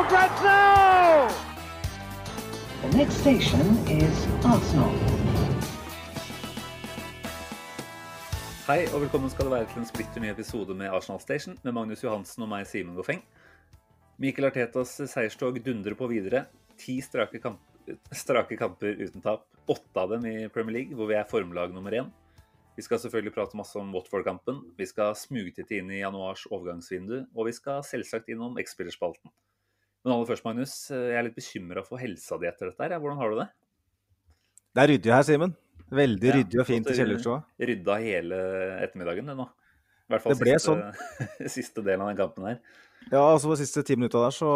for grabs now! The next station is Arsenal. Hei og velkommen skal det være til en splitter ny episode med Arsenal Station med Magnus Johansen og meg, Simen Goffeng. Mikkel Artetas seierstog dundrer på videre. Ti strake, kamp, strake kamper uten tap. Åtte av dem i Premier League, hvor vi er formlag nummer én. Vi skal selvfølgelig prate masse om Watford-kampen. Vi skal smugtitte inn i januars overgangsvindu, og vi skal selvsagt innom X-spillerspalten. Men aller først, Magnus, jeg er litt bekymra for helsa di etter dette. her. Hvordan har du det? Det er ryddig her, Simen. Veldig Ja, ryddig og fint i kjellerstua. Rydda hele ettermiddagen, det nå. I hvert fall Det ble siste, siste delen av den kampen her. Ja, altså på de siste ti minutta der så,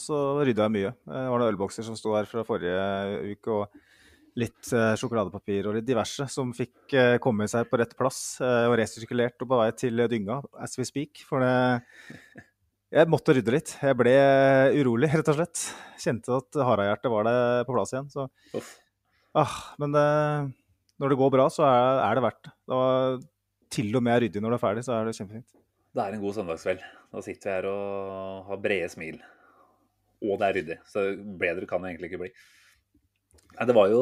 så rydda jeg mye. Det var noen ølbokser som sto her fra forrige uke, og litt eh, sjokoladepapir og litt diverse som fikk eh, komme seg på rett plass eh, og resirkulert og på vei til dynga as we speak. For det Jeg måtte rydde litt. Jeg ble urolig, rett og slett. Kjente at harehjertet var det på plass igjen. Så ah, Men det, når det går bra, så er, er det verdt det. var, til og med ryddig når det er ferdig, så er det kjempefint. Det er en god søndagskveld. Da sitter vi her og har brede smil. Og det er ryddig. Så bedre kan det egentlig ikke bli. Nei, det var jo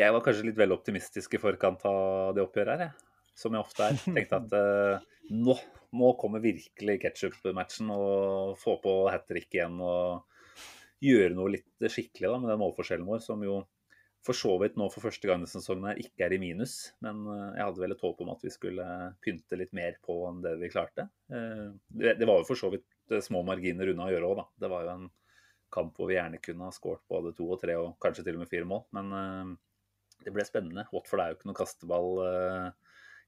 Jeg var kanskje litt vel optimistisk i forkant av det oppgjøret her, jeg. Som jeg ofte er. Tenkte at eh, nå, nå kommer virkelig ketsjup-matchen og få på hat trick igjen og gjøre noe litt skikkelig da, med den målforskjellen vår, som jo for så vidt nå for første gang i sesongen her ikke er i minus. Men eh, jeg hadde vel et håp om at vi skulle pynte litt mer på enn det vi klarte. Eh, Det var jo for så vidt eh, små marginer unna å gjøre òg, da. Det var jo en kamp hvor vi gjerne kunne ha skåret både to og tre og kanskje til og med fire mål. Men det ble spennende. Watford er jo ikke noe kasteball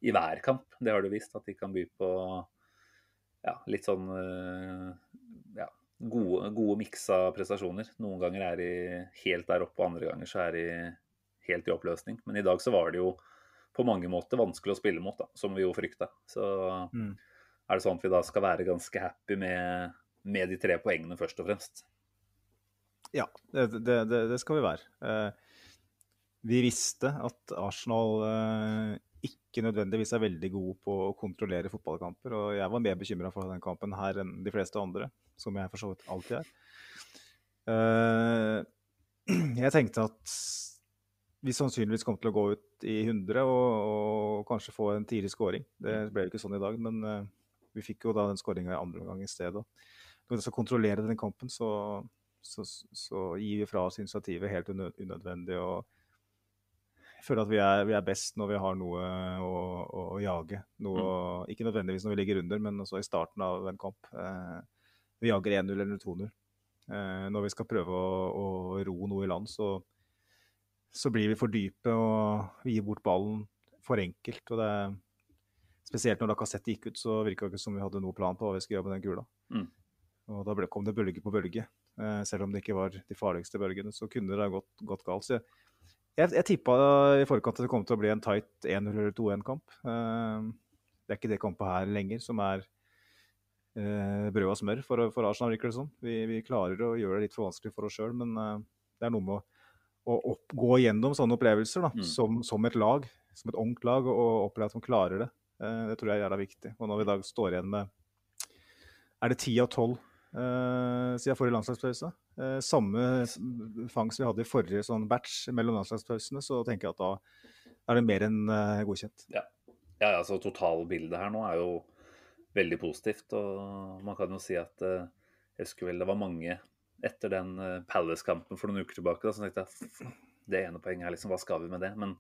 i hver kamp. Det har du vist, at de kan by på ja, litt sånn eh, ja, gode, gode miksa prestasjoner. Noen ganger er de helt der oppe, og andre ganger så er de helt i oppløsning. Men i dag så var det jo på mange måter vanskelig å spille mot, da, som vi jo frykta. Så Mm. er det sånn at vi da skal være ganske happy med, med de tre poengene først og fremst. Ja, det, det, det, det skal vi være. Eh, vi visste at Arsenal eh, ikke nødvendigvis er veldig god på å kontrollere fotballkamper. Og jeg var mer bekymra for den kampen her enn de fleste andre, som jeg for så vidt alltid er. Eh, jeg tenkte at vi sannsynligvis kom til å gå ut i 100 og, og kanskje få en tidlig scoring. Det ble jo ikke sånn i dag, men eh, vi fikk jo da den skåringa i andre omgang i stedet. Når vi skal kontrollere den kampen, så, så, så gir vi fra oss initiativet helt unødvendig. og jeg føler at vi er, vi er best når vi har noe å, å, å jage. Noe, mm. Ikke nødvendigvis når vi ligger under, men også i starten av en kamp. Eh, vi jager 1-0 eller 2-0. Eh, når vi skal prøve å, å ro noe i land, så, så blir vi for dype og vi gir bort ballen for enkelt. og det er Spesielt når Lacassette gikk ut, så virka det ikke som vi hadde noen plan på hva vi skulle gjøre med den kula. Mm. Og da ble, kom det bølge på bølge. Eh, selv om det ikke var de farligste bølgene, så kunne det ha gått, gått galt. Så jeg, jeg, jeg tippa i forkant at det kom til å bli en tight 1-0 eller 2-1-kamp. Eh, det er ikke det kampet her lenger som er eh, brød og smør for, for Arsenal, virker det som. Vi, vi klarer å gjøre det litt for vanskelig for oss sjøl, men eh, det er noe med å, å opp, gå gjennom sånne opplevelser da, Mm. som, som et lag, som et ungt lag, og oppleve at man klarer det. Eh, det tror jeg er jævla viktig. Og når vi i dag står igjen med Er det ti av tolv siden forrige landslagspause? Eh, samme fangst vi hadde i forrige sånn batch mellom landslagspausene, så tenker jeg at da er det mer enn eh, godkjent. Ja, ja, altså Totalbildet her nå er jo veldig positivt. Og man kan jo si at eh, jeg husker vel det var mange etter den eh, Palace-kampen for noen uker tilbake da, så tenkte "F- det ene poenget her, liksom, hva skal vi med det? Men,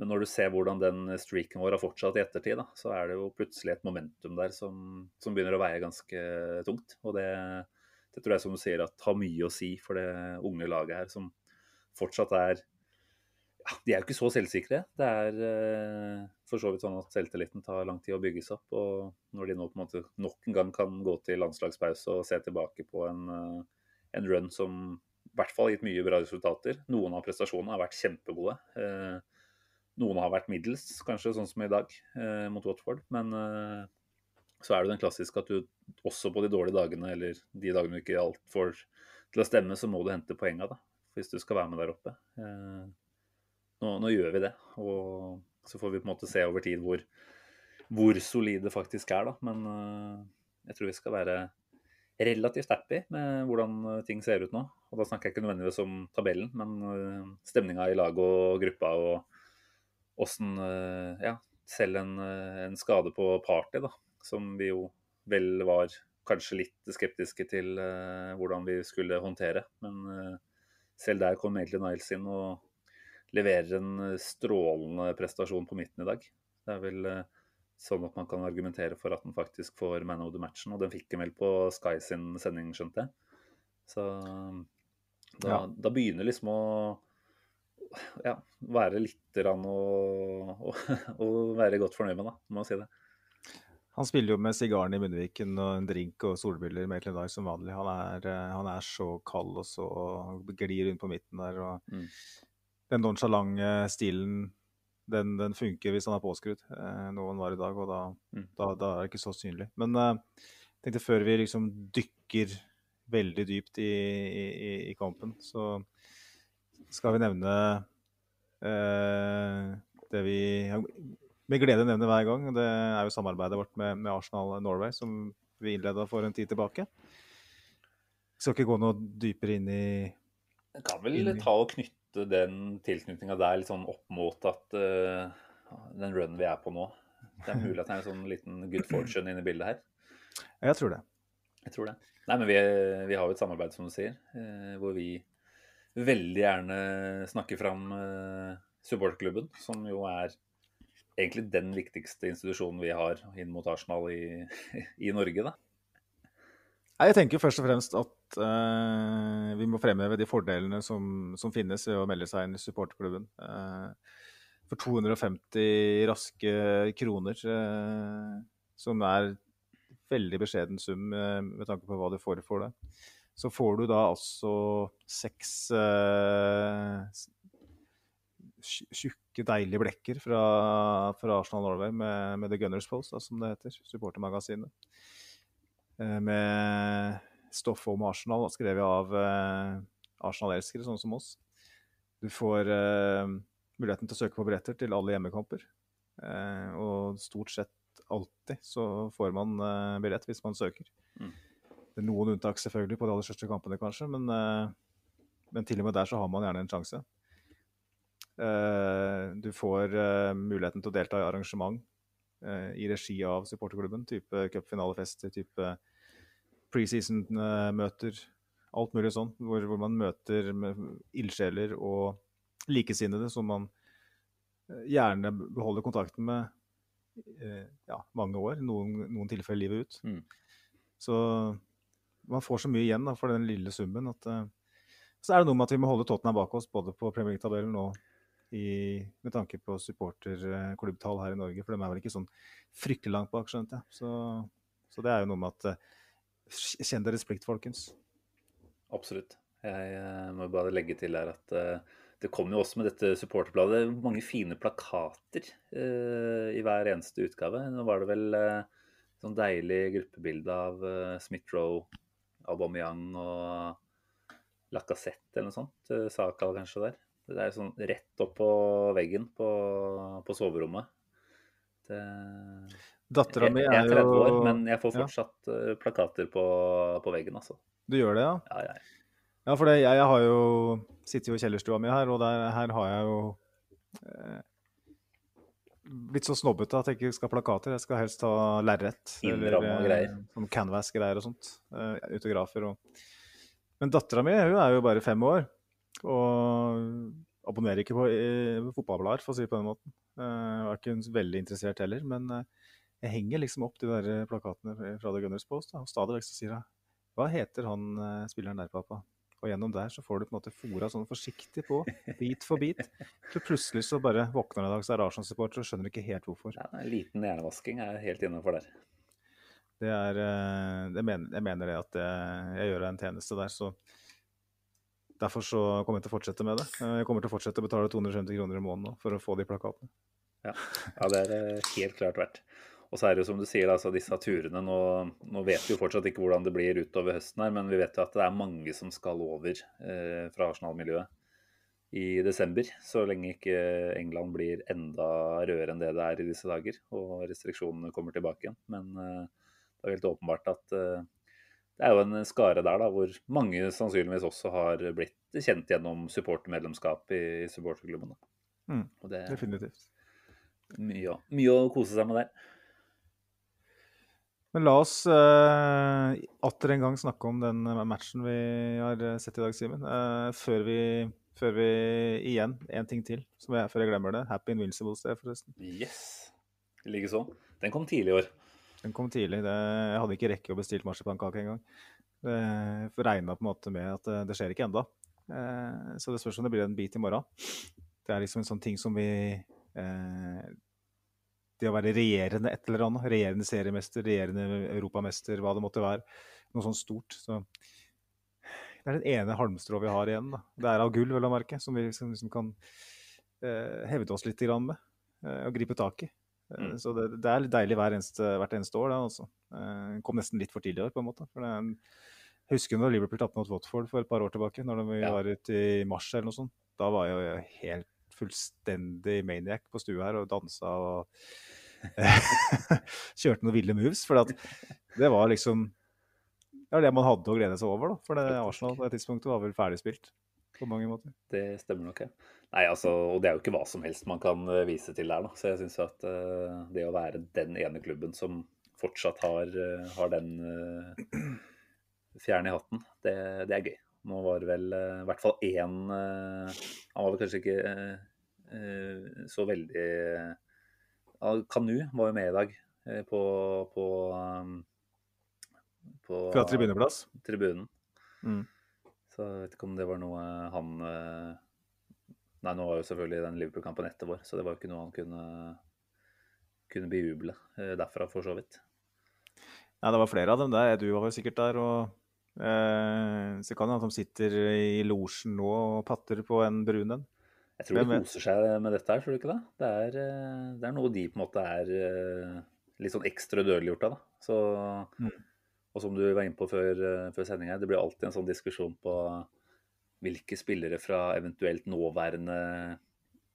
men når du ser hvordan den streaken vår har fortsatt i ettertid, da, så er det jo plutselig et momentum der som, som begynner å veie ganske tungt. Og det, det tror jeg som du sier at har mye å si for det unge laget her, som fortsatt er ja, De er jo ikke så selvsikre. Det er eh, for så vidt sånn at selvtilliten tar lang tid å bygges opp. Og når de nå på en måte nok en gang kan gå til landslagspause og se tilbake på en, eh, en run som i hvert fall har gitt mye bra resultater. Noen av prestasjonene har vært kjempegode. Eh, noen har vært middels, kanskje, sånn som i dag eh, mot Watford. Men eh, så er det den klassiske at du også på de dårlige dagene, eller de dagene du ikke alt får til å stemme, så må du hente poenga, da. Hvis du skal være med der oppe. Eh, nå, nå, gjør vi det. Og så får vi på en måte se over tid hvor, hvor solide faktisk er, da. Men eh, jeg tror vi skal være relativt happy med hvordan eh, ting ser ut nå. Og da snakker jeg ikke nødvendigvis om tabellen, men uh, stemninga i laget og gruppa og åssen uh, Ja, selv en, uh, en, skade på party, da, som vi jo vel var kanskje litt skeptiske til hvordan vi skulle håndtere. Men selv der kom egentlig Niles inn og leverer en strålende prestasjon på midten i dag. Det er vel sånn at man kan argumentere for at den faktisk får man of the matchen. Og den fikk en vel på Sky sin sending, skjønte jeg. Så da, ja. da begynner liksom å ja, være litt rann og, og, og, være godt fornøyd med, da, må jeg si det. Han spiller jo med sigaren i munnviken og en drink og solbriller med dag som vanlig. Han er, eh, han er, så kald og så glir rundt på midten der. og mm. Den nonchalante stilen den, den, funker hvis han er påskrudd. Eh, han var i dag, og da, mm. da, da, er det ikke så synlig. Men eh, jeg tenkte før vi liksom dykker veldig dypt i, i, i kampen, så skal vi nevne eh, det vi med glede nevner hver gang. Det er jo samarbeidet vårt med, med Arsenal Norway, som vi innleda for en tid tilbake. Jeg skal ikke gå noe dypere inn i Jeg kan vel ta og knytte den tilknytninga der litt sånn opp mot at uh, den runen vi er på nå Det er mulig at det er en sånn liten good fortune inne i bildet her? Jeg tror det. Jeg tror det. Nei, men vi, vi har jo et samarbeid, som du sier, uh, hvor vi veldig gjerne snakke fram supportklubben, supporterklubben, som jo er egentlig den viktigste institusjonen vi har inn mot Arsenal i, i Norge, da. Jeg tenker først og fremst at uh, vi må fremheve de fordelene som, som, finnes ved å melde seg inn i supporterklubben. Uh, for 250 raske kroner, uh, som er veldig beskjeden sum med tanke på hva du får for det, så får du da altså seks tjukke, deilige blekker fra, fra Arsenal Norway med, med The Gunners Post, da, som det heter, supportermagasinet. Eh, med stoff om Arsenal, skrevet av eh, Arsenal-elskere, sånn som oss. Du får eh, muligheten til å søke på billetter til alle hjemmekamper. og stort sett alltid så får man billett hvis man søker. Mm. Er noen unntak selvfølgelig på de aller største kampene, kanskje, men, men, til og med der så har man gjerne en sjanse. du får muligheten til å delta i arrangement i regi av supporterklubben, type cupfinalefester, type preseason-møter, alt mulig sånn, hvor, hvor man møter ildsjeler og likesinnede som man eh, gjerne beholder kontakten med eh, ja, mange år, noen, noen tilfeller livet ut. Mm. Så man får så mye igjen da, for den lille summen at uh, Så er det noe med at vi må holde Tottenham bak oss, både på Premier League-tabellen og i, med tanke på supporterklubbtall her i Norge. For de er vel ikke sånn fryktelig langt bak, skjønte jeg. Så, så det er jo noe med at uh, Kjenn deres plikt, folkens. Absolutt. Jeg uh, må bare legge til her at det kommer jo også med dette supporterbladet mange fine plakater uh, i hver eneste utgave. Nå var det vel sånn deilig gruppebilde av Smith-Roe, Aubameyang og Lacassette eller noe sånt. Saka kanskje der. Det er sånn rett opp på veggen på, på soverommet. Dattera mi er jo Jeg er 30 år, men jeg får fortsatt ja. Eh, plakater på, på, veggen, altså. Du gjør det, ja? Ja, ja. ja for det, jeg, jeg, har jo sitter jo i kjellerstua mi her, og der, her har jeg jo eh, blitt så snobbete at jeg ikke skal ha plakater. Jeg skal helst ha lerret. Eller eh, sånn canvas-greier og sånt. Uh, autografer og Men dattera mi hun er jo bare fem år. Og abonnerer ikke på uh, fotballblader, for å si det på den måten. Jeg er ikke veldig interessert heller. Men jeg henger liksom opp de der plakatene fra The Gunners Post, da, og stadig vekk så sier jeg Hva heter han spilleren der, pappa? Og gjennom der så får du på en måte fora sånn forsiktig på, bit for bit. Så plutselig så bare våkner du en dag, så er Arsenal-supporter og skjønner ikke helt hvorfor. Ja, en liten hjernevasking er helt innafor der. Det er eh, jeg mener, jeg mener det at jeg, jeg gjør deg en tjeneste der, så Derfor så kommer jeg til å fortsette med det. Eh, Jeg kommer til å fortsette å betale 250 kroner i måneden nå for å få de plakatene. Ja, ja det er eh, helt klart verdt. Og så er det jo som du sier, altså disse turene nå, nå vet vi jo fortsatt ikke hvordan det blir utover høsten her, men vi vet jo at det er mange som skal over eh, fra Arsenal-miljøet i desember. Så lenge ikke England blir enda rødere enn det det er i disse dager og restriksjonene kommer tilbake igjen. Men eh, det er helt åpenbart at eh, det er jo en skare der da, hvor mange sannsynligvis også har blitt kjent gjennom supportermedlemskap i, i supporterklubben. Mm, Og det definitivt. mye, mye å kose seg med der. Men la oss uh, atter en gang snakke om den matchen vi har eh, sett i dag, Simen. Uh, før, vi, før vi igjen, En ting til som jeg, før jeg glemmer det. Happy Invincibles Day, forresten. Yes. Likeså. Den kom tidlig i år. Den kom tidlig. Det, jeg hadde ikke rekke å bestille marsipankake engang. Jeg regna på en måte med at det, det skjer ikke enda. Uh, så det spørs om det blir en bit i morgen. Det er liksom en sånn ting som vi Det å være regjerende et eller annet, regjerende seriemester, regjerende europamester, hva det måtte være, noe sånt stort. Så det er den ene halmstrået vi har igjen. Da. Det er av gull, vel å merke, som vi liksom, som kan eh, hevde oss litt grann med eh, og gripe tak i. Eh, Mm. Så det, det er litt deilig eneste, hvert eneste år. Det, altså. Eh, kom nesten litt for tidlig i år, på en måte. For det er en, jeg husker når Liverpool tapte mot Watford for et par år tilbake, når de Ja. var ute i mars eller noe sånt. Da var jeg jo helt fullstendig maniac på stua her og dansa og kjørte noen ville moves. For det var liksom var det man hadde å glede seg over, da. For det Arsenal på det tidspunktet var vel ferdigspilt på mange måter. Det stemmer nok, ja. Nei, altså, og det er jo ikke hva som helst man kan eh, vise til der, da. Så jeg syns at uh, det å være den ene klubben som fortsatt har, uh, har den uh, fjern i hatten, det, det er gøy. Nå var det vel i hvert fall én Han var vel kanskje ikke så veldig Kanu var jo med i dag eh, på, på, um, på Fra tribuneplass. tribunen. Mm. Så jeg vet ikke om det var noe han eh, Nei, nå var jo selvfølgelig den Liverpool-kampen etter vår, så det var jo ikke noe han kunne, kunne bejuble eh, derfra, for så vidt. Nei, det var flere av dem der. Du var jo sikkert der. og eh, Så kan det hende at de sitter i losjen nå og patter på en brun en. Jeg tror de koser seg med dette her, tror du ikke det? Det er, eh, det er noe de på en måte er eh, litt sånn ekstra dødeliggjort av. da. Så, Mm. Og som du var inne på før, eh, før sendinga, det blir alltid en sånn diskusjon på hvilke spillere fra eventuelt nåværende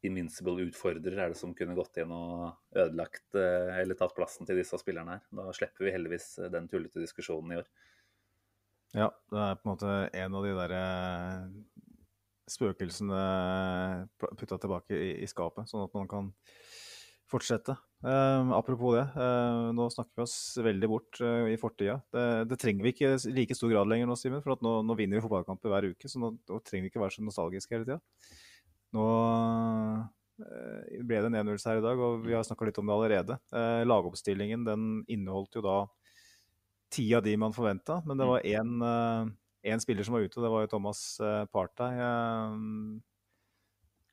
invincible utfordrer er det som kunne gått inn og ødelagt eller tatt plassen til disse spillerne her. Da slipper vi heldigvis den tullete diskusjonen i år. Ja, det er på en måte en av de der eh, spøkelsene putta tilbake i, i skapet, sånn at man kan fortsette. Eh, apropos det, eh, nå snakker vi oss veldig bort eh, i fortida. Det, det trenger vi ikke i like stor grad lenger nå, Simen, for at nå, nå vinner vi fotballkamper hver uke, så nå, nå trenger vi ikke være så nostalgiske hele tida. Nå eh, ble det en 1-0 her i dag, og vi har snakka litt om det allerede. Eh, lagoppstillingen den inneholdt jo da ti av de man forventa, men det var én én spiller som var ute, og det var jo Thomas eh, Partey. Eh,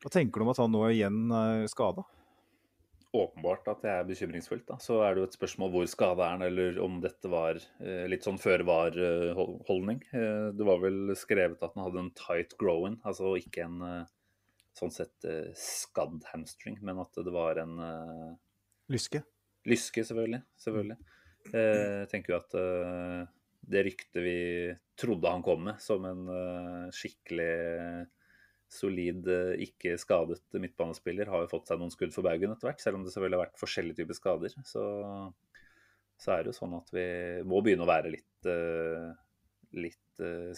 Hva tenker du om at han nå igjen er skada? åpenbart at det er bekymringsfullt. Da. Så er det jo et spørsmål hvor skada er han, eller om dette var eh, litt sånn føre var-holdning. Eh, det var vel skrevet at han hadde en tight growing, altså ikke en eh, sånn sett eh, skadd hamstring, men at det var en eh, Lyske? lyske, selvfølgelig. selvfølgelig. Eh, Jeg tenker jo at eh, det ryktet vi trodde han kom med, som en eh, skikkelig solid, eh, ikke skadet midtbanespiller, har jo fått seg noen skudd for baugen etter hvert. Selv om det selvfølgelig har vært forskjellige typer skader. Så, så er det jo sånn at vi må begynne å være litt, eh, litt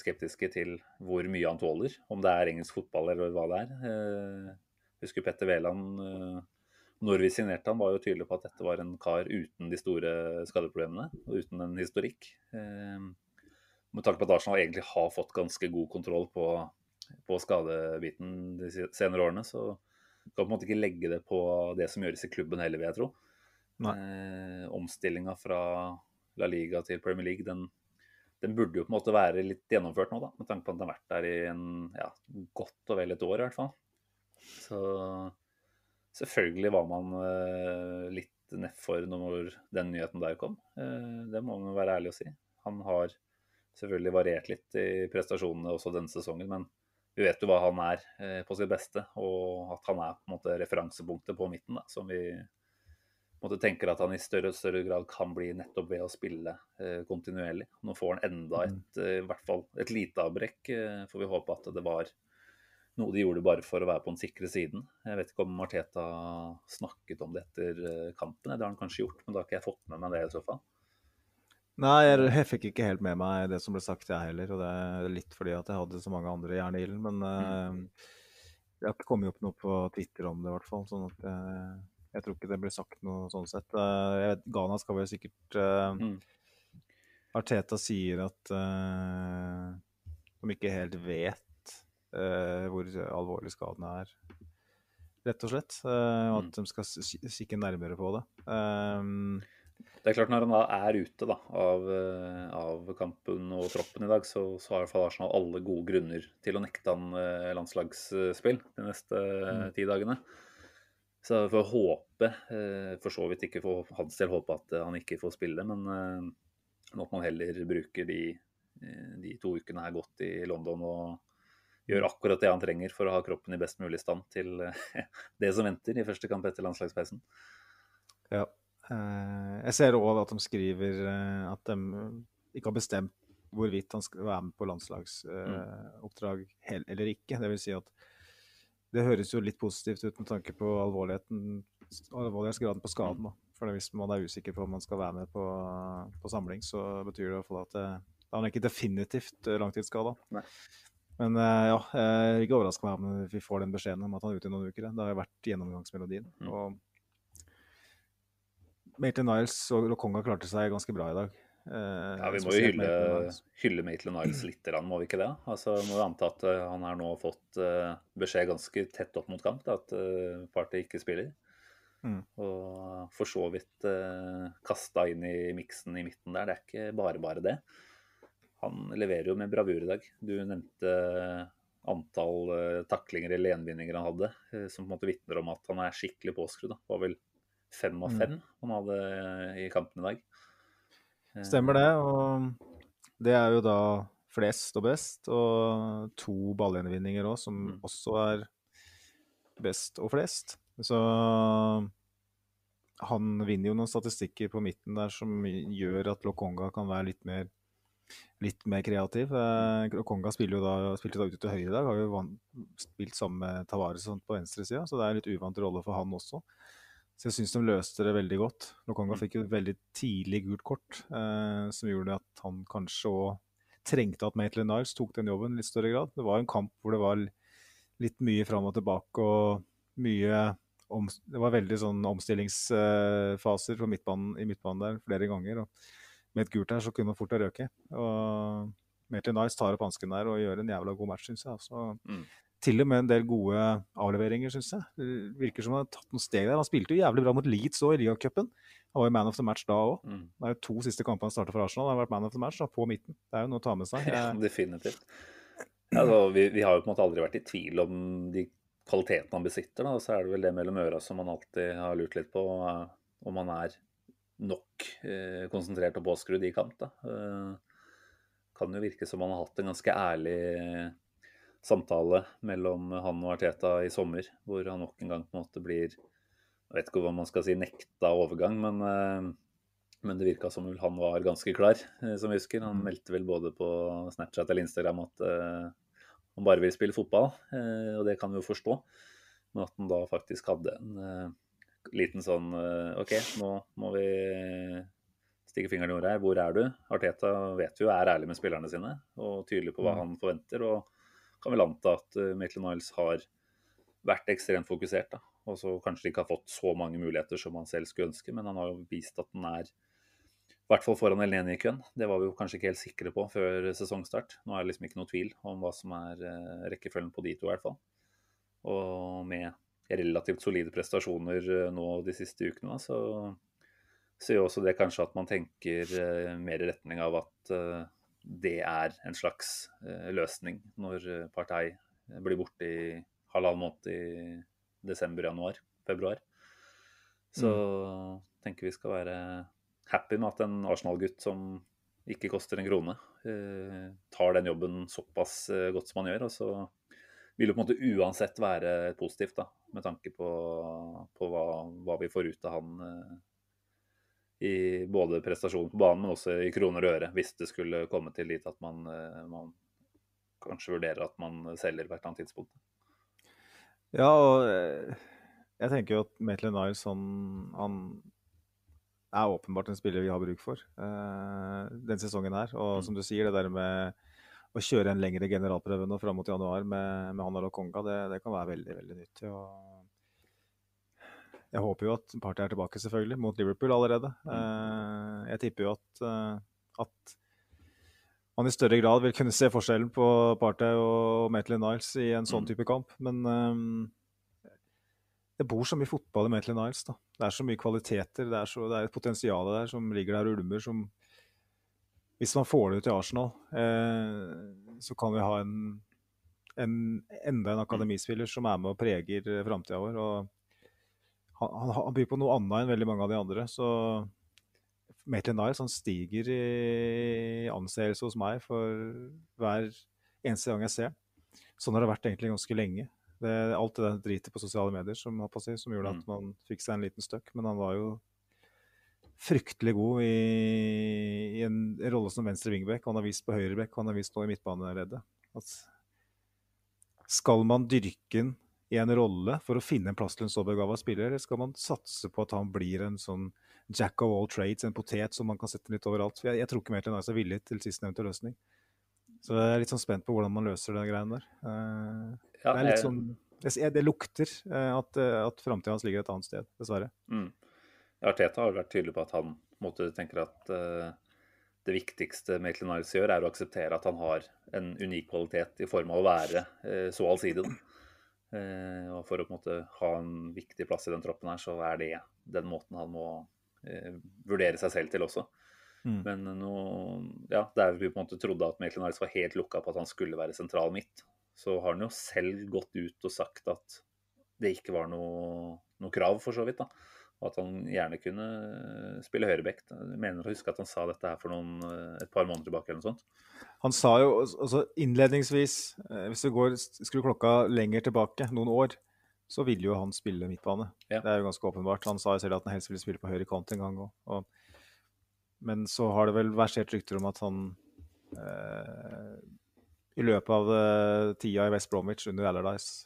skeptiske til hvor mye han tåler. Om det er engelsk fotball eller hva det er. Eh, Husker Petter Wæland når vi signerte han, var jo tydelig på at dette var en kar uten de store skadeproblemene og uten en historikk. Eh, Med tanke på at Arsenal egentlig har fått ganske god kontroll på, på skadebiten de senere årene, så kan på en måte ikke legge det på det som gjøres i klubben heller, vil jeg tro. Eh, Omstillinga fra La Liga til Premier League, den, den burde jo på en måte være litt gjennomført nå, da, med tanke på at den har vært der i en, ja, godt og vel et år i hvert fall. Så selvfølgelig var man uh, litt nedfor når den nyheten der kom. Uh, det må man være ærlig å si. Han har selvfølgelig variert litt i prestasjonene også denne sesongen, men vi vet jo hva han er uh, på sitt beste, og at han er på en måte referansepunktet på midten, da, som vi måte, tenker at han i større og større grad kan bli nettopp ved å spille kontinuerlig. Nå får han enda Mm. et, i hvert fall et lite avbrekk, får vi håpe at det var noe de gjorde bare for å være på den sikre siden. Jeg vet ikke om Marteta snakket om det etter eh, kampen. Det har han kanskje gjort, men da har ikke jeg fått med meg det i så fall. Nei, jeg, fikk ikke helt med meg det som ble sagt, jeg heller. Og det er litt fordi at jeg hadde så mange andre jern i ilden. Men eh, det har ikke kommet opp noe på Twitter om det, i hvert fall. Sånn at jeg, jeg tror ikke det ble sagt noe sånn sett. Eh, jeg vet, Ghana skal vel sikkert eh, Mm. Arteta sier at uh, de ikke helt vet eh, hvor alvorlig skaden er, rett og slett. eh, og Mm. at de skal kikke nærmere på det. Um, Det er klart Når han da er ute da, av, eh, av kampen og troppen i dag, så, så har iallfall Arsenal alle gode grunner til å nekte han eh, landslagsspill de neste mm. ti dagene. Så vi får håpe, eh, for så vidt ikke for hans del håpe at eh, han ikke får spille, men eh, at man heller bruker de, eh, de to ukene her godt i London og gjør akkurat det han trenger for å ha kroppen i best mulig stand til eh, det som venter i første kamp etter landslagspausen. Ja. Eh, jeg ser òg at de skriver eh, at de ikke har bestemt hvorvidt han skal være med på landslagsoppdrag hel- eller ikke. Det vil si at det høres jo litt positivt ut med tanke på alvorligheten, alvorlighetsgraden på skaden. Da. For hvis man er usikker på om man skal være med på, på samling, så betyr det i hvert fall at det, da er han ikke definitivt langtidsskada. Men eh, ja, jeg er ikke overraska meg om vi får den beskjeden om at han er ute i noen uker. Det har jo vært gjennomgangsmelodien. Mm. og Maitland Niles og Lokonga klarte seg ganske bra i dag. Eh, Ja, Vi må jo hylle, hylle Maitland Niles litt, må vi ikke det? Altså, må vi anta at eh, han har nå fått beskjed ganske tett opp mot kamp da, at uh, Party ikke spiller. Mm. Og for så vidt uh, kasta inn i miksen i midten der. Det er ikke bare bare det. Han leverer jo med bravur i dag. Du nevnte antall uh, taklinger eller gjenvinninger han hadde, eh, som på en måte vitner om at han er skikkelig påskrudd. Det var vel fem av fem han hadde i kampen i dag. Eh, Stemmer det. Og det er jo da flest og best. Og to ballgjenvinninger òg, som Mm. også er best og flest. Så han vinner jo noen statistikker på midten der som gjør at Lokonga kan være litt mer litt mer kreativ. Eh, Lokonga spiller jo da, spilte da ute til høyre i dag, har jo van, spilt sammen med Tavares og sånt på venstresida, så det er en litt uvant rolle for han også. Så jeg syns de løste det veldig godt. Lokonga fikk jo et veldig tidlig gult kort, eh, som gjorde at han kanskje òg trengte at Maitland Niles tok den jobben i litt større grad. Det var en kamp hvor det var litt mye fram og tilbake og mye om, Det var veldig sånn omstillingsfaser på midtbanen, i midtbanen der flere ganger. og Med et gult her så kunne man fort ha røket. Og Maitland Nice tar opp hansken der og gjør en jævla god match, syns jeg. Altså, Mm. til og med en del gode avleveringer, syns jeg. Det virker som han har tatt noen steg der. Han spilte jo jævlig bra mot Leeds òg, i ligacupen. Han var jo man of the match da òg. Mm. Det er jo to siste kampene han starta for Arsenal. Han har vært man of the match da, på midten. Det er jo noe å ta med seg. Ja, definitivt. Altså, vi, vi har jo på en måte aldri vært i tvil om de kvalitetene han besitter. Da. Så er det vel det mellom øra som man alltid har lurt litt på, eh, om han er nok eh, konsentrert og påskrudd i kamp. Da. Eh, kan jo virke som han har hatt en ganske ærlig samtale mellom han og Arteta i sommer, hvor han nok en gang på en måte blir Jeg vet ikke hva man skal si nekta overgang, men eh, men det virka som han var ganske klar, eh, som vi husker. Han meldte vel både på Snapchat eller Instagram at eh, han bare vil spille fotball, eh, og det kan vi jo forstå. Men at han da faktisk hadde en eh, liten sånn eh, OK, nå må vi stikke fingeren i jorda her. Hvor er du? Arteta vet vi jo er ærlig med spillerne sine og tydelig på hva Mm. han forventer. Og kan vel anta at uh, Maitland Niles har vært ekstremt fokusert. da, Og så kanskje ikke har fått så mange muligheter som han selv skulle ønske, men han har jo vist at han er i hvert fall foran Elneni i køen. Det var vi jo kanskje ikke helt sikre på før sesongstart. Nå er det liksom ikke noe tvil om hva som er eh, rekkefølgen på de to, i hvert fall. Og med relativt solide prestasjoner eh, nå de siste ukene, så så gjør også det kanskje at man tenker eh, mer i retning av at eh, det er en slags løsning når Partei blir borte i halvannen måned i desember, januar, februar. Så tenker vi skal være happy med at en Arsenal-gutt som ikke koster en krone, tar den jobben såpass godt som han gjør. Og så vil det på en måte uansett være positivt, da, med tanke på, på hva, hva vi får ut av han eh, i både prestasjonen på banen, men også i kroner og øre, hvis det skulle komme til dit at man, eh, man kanskje vurderer at man selger på et eller annet tidspunkt. Ja, og eh, jeg tenker jo at Maitland Niles han, han er åpenbart en spiller vi har bruk for eh, den sesongen her. Og som du sier, det der med å kjøre en lengre generalprøve nå fram mot januar med, med han og Konga, det, det kan være veldig veldig nyttig. og Jeg håper jo at Party er tilbake, selvfølgelig, mot Liverpool allerede. Eh, jeg tipper jo at, eh, at man i større grad vil kunne se forskjellen på Party og Maitland Niles i en sånn type kamp. Men eh, det bor så mye fotball i Maitland Niles. da. Det er så mye kvaliteter, det er, så, det er et potensial der som ligger der og ulmer. som Hvis man får det ut i Arsenal, eh, så kan vi ha en, en, enda en akademispiller som er med og preger eh, framtida vår. og han, han, han byr på noe annet enn veldig mange av de andre. så Maitland Niles han stiger i anseelse hos meg for hver eneste gang jeg ser. Sånn har det vært egentlig ganske lenge. Det alt det der dritet på sosiale medier som, si, som gjorde at man fikk seg en liten støkk. Men han var jo fryktelig god i, i en rolle som venstre wingback. Han har vist på høyre back, han har vist nå i midtbaneleddet. At skal man dyrke ham i en rolle for å finne en plass til en så begava spiller, eller skal man satse på at han blir en sånn jack of all trades, en potet som man kan sette litt overalt? Jeg, jeg tror ikke Maitland Nice er villig til sistnevnte løsning. Så jeg er litt sånn spent på hvordan man løser den greien der. Eh, Ja, det er litt sånn Det lukter eh, at, eh, at framtida hans ligger et annet sted, dessverre. Mm. Arteta har vært tydelig på at han måte, tenker at eh, det viktigste Maitland Niles gjør, er å akseptere at han har en unik kvalitet i form av å være eh, så allsidig. Eh, og for å måte ha en viktig plass i den troppen her, så er det den måten han må vurdere seg selv til også. Mm. Men nå, ja, der vi på en måte trodde at Maitland Niles var helt lukka på at han skulle være sentral midt, så har han jo selv gått ut og sagt at det ikke var noe, noe krav, for så vidt. da. Og at han gjerne kunne spille høyreback. Jeg mener å huske at han sa dette her for noen, eh, et par måneder tilbake. eller noe sånt. Han sa jo altså innledningsvis, eh, hvis du går, skrur klokka lenger tilbake, noen år, så ville jo han spille midtbane. Ja. Det er jo ganske åpenbart. Han sa jo selv at han helst ville spille på høyre kant en gang òg. Men så har det vel versert rykter om at han eh, i løpet av eh, tida i West Bromwich under Allardyce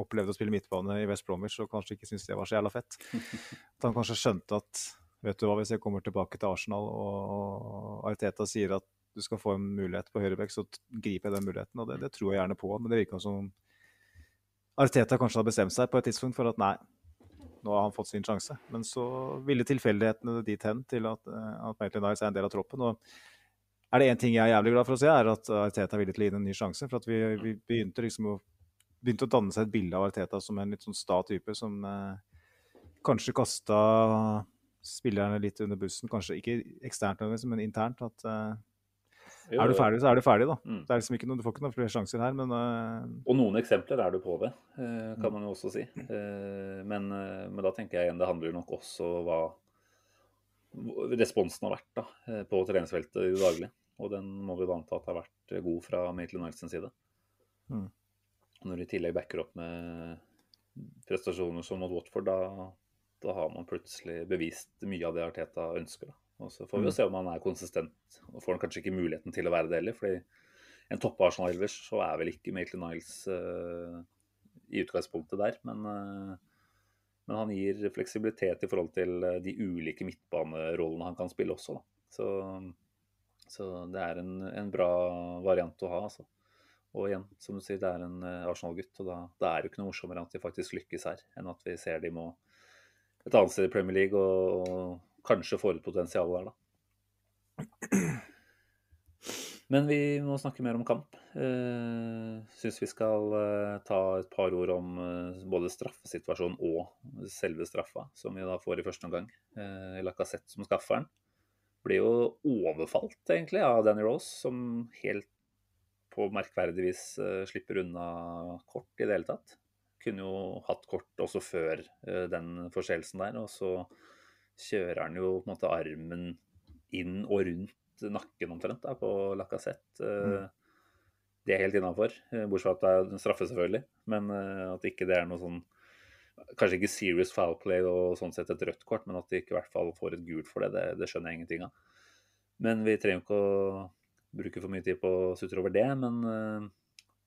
opplevde å spille midtbane i West Bromwich og kanskje ikke syntes det var så jævla fett. At han kanskje skjønte at vet du hva, hvis jeg kommer tilbake til Arsenal og Arteta sier at du skal få en mulighet på høyrebekk, så griper jeg den muligheten. Og det, det tror jeg gjerne på, men det virka som om Arteta kanskje har bestemt seg på et tidspunkt for at nei, nå har han fått sin sjanse. Men så ville tilfeldighetene dit hen til at, eh, at Maitland Niles er en del av troppen. og er det én ting jeg er jævlig glad for å se, er at Arteta er villig til å gi en ny sjanse. For at vi, vi begynte liksom å begynte å danne seg et bilde av Arteta som en litt sånn sta type som eh, kanskje kasta spillerne litt under bussen. Kanskje ikke eksternt, men internt. At eh, Jo, er du ferdig, så er du ferdig, da. Mm. Det er liksom ikke noe, du får ikke noen flere sjanser her, men eh, Og noen eksempler er du på det, eh, kan man jo også si. Eh, Men, men da tenker jeg igjen det handler nok også hva responsen har vært da, på treningsfeltet i det daglige. Og den må vi da anta at har vært god fra Maitland Niles side. Mm. Når de i tillegg backer opp med prestasjoner som mot Watford, da, da har man plutselig bevist mye av det Arteta ønsker. Da. Og så får vi jo Mm. se om han er konsistent. Og får han kanskje ikke muligheten til å være det heller. fordi en topp Arsenal-elvers så er vel ikke Maitland Niles uh, i utgangspunktet der. Men, uh, men han gir fleksibilitet i forhold til eh, de ulike midtbanerollene han kan spille også. Da. Så, så det er en, en bra variant å ha. altså. Og igjen, som du sier, det er en eh, Arsenal-gutt. Og da, det er jo ikke noe morsommere at de faktisk lykkes her, enn at vi ser de må et annet sted i Premier League og, og kanskje får ut potensial der, da. Men vi må snakke mer om kamp. Uh, Syns vi skal eh, ta et par ord om eh, både straffesituasjonen og selve straffa, som vi da får i første omgang. Uh, Lacassette som skaffer den. blir jo overfalt, egentlig, av Danny Rose, som helt på merkverdig vis eh, slipper unna kort i det hele tatt. Kunne jo hatt kort også før eh, den forseelsen der, og så kjører han jo på en måte armen inn og rundt nakken omtrent da, på Lacassette. Mm. Det er helt innafor, bortsett fra at det er straffe, selvfølgelig. Men eh, at ikke det er noe sånn Kanskje ikke serious foul play og sånn sett et rødt kort, men at de ikke i hvert fall får et gult for det, det, det skjønner jeg ingenting av. Men vi trenger ikke å bruke for mye tid på å sutre over det. Men eh,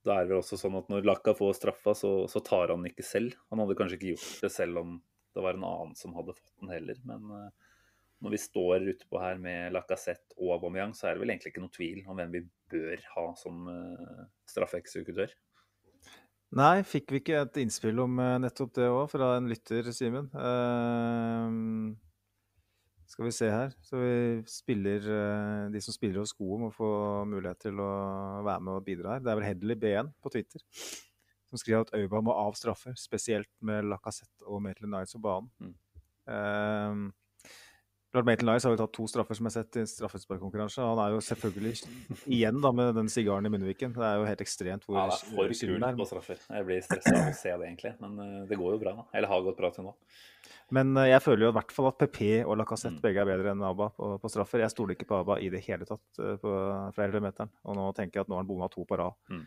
da er det vel også sånn at når Laka får straffa, så, så tar han den ikke selv. Han hadde kanskje ikke gjort det selv om det var en annen som hadde fått den heller. Men eh, når vi står utpå her med Lacassette og Aubameyang, så er det vel egentlig ikke noe tvil om hvem vi bør ha som uh, straffeeksekutør. Nei, fikk vi ikke et innspill om eh, nettopp det òg, fra en lytter, Simen? Ehm, skal vi se her. Så vi spiller eh, De som spiller hos Gode, må få mulighet til å være med og bidra her. Det er vel Hedley B1 på Twitter som skriver at Øyba må av straffer, spesielt med Lacassette og Maitland Nights på banen. Mm. Um, Lord Maitland Niles har jo tatt to straffer som jeg har sett i straffesparkkonkurranse. Han er jo selvfølgelig igjen da med den sigaren i munnviken. Det er jo helt ekstremt hvor Ja, det er for kult på straffer. Jeg blir stressa av å se det, egentlig. Men eh, det går jo bra da. Eller har gått bra til nå. Men eh, jeg føler jo i hvert fall at PP og Lacassette Mm. begge er bedre enn Abba på, på straffer. Jeg stoler ikke på Abba i det hele tatt eh, på, fra 11-meteren. Og nå tenker jeg at nå har han bomma to på rad. Mm.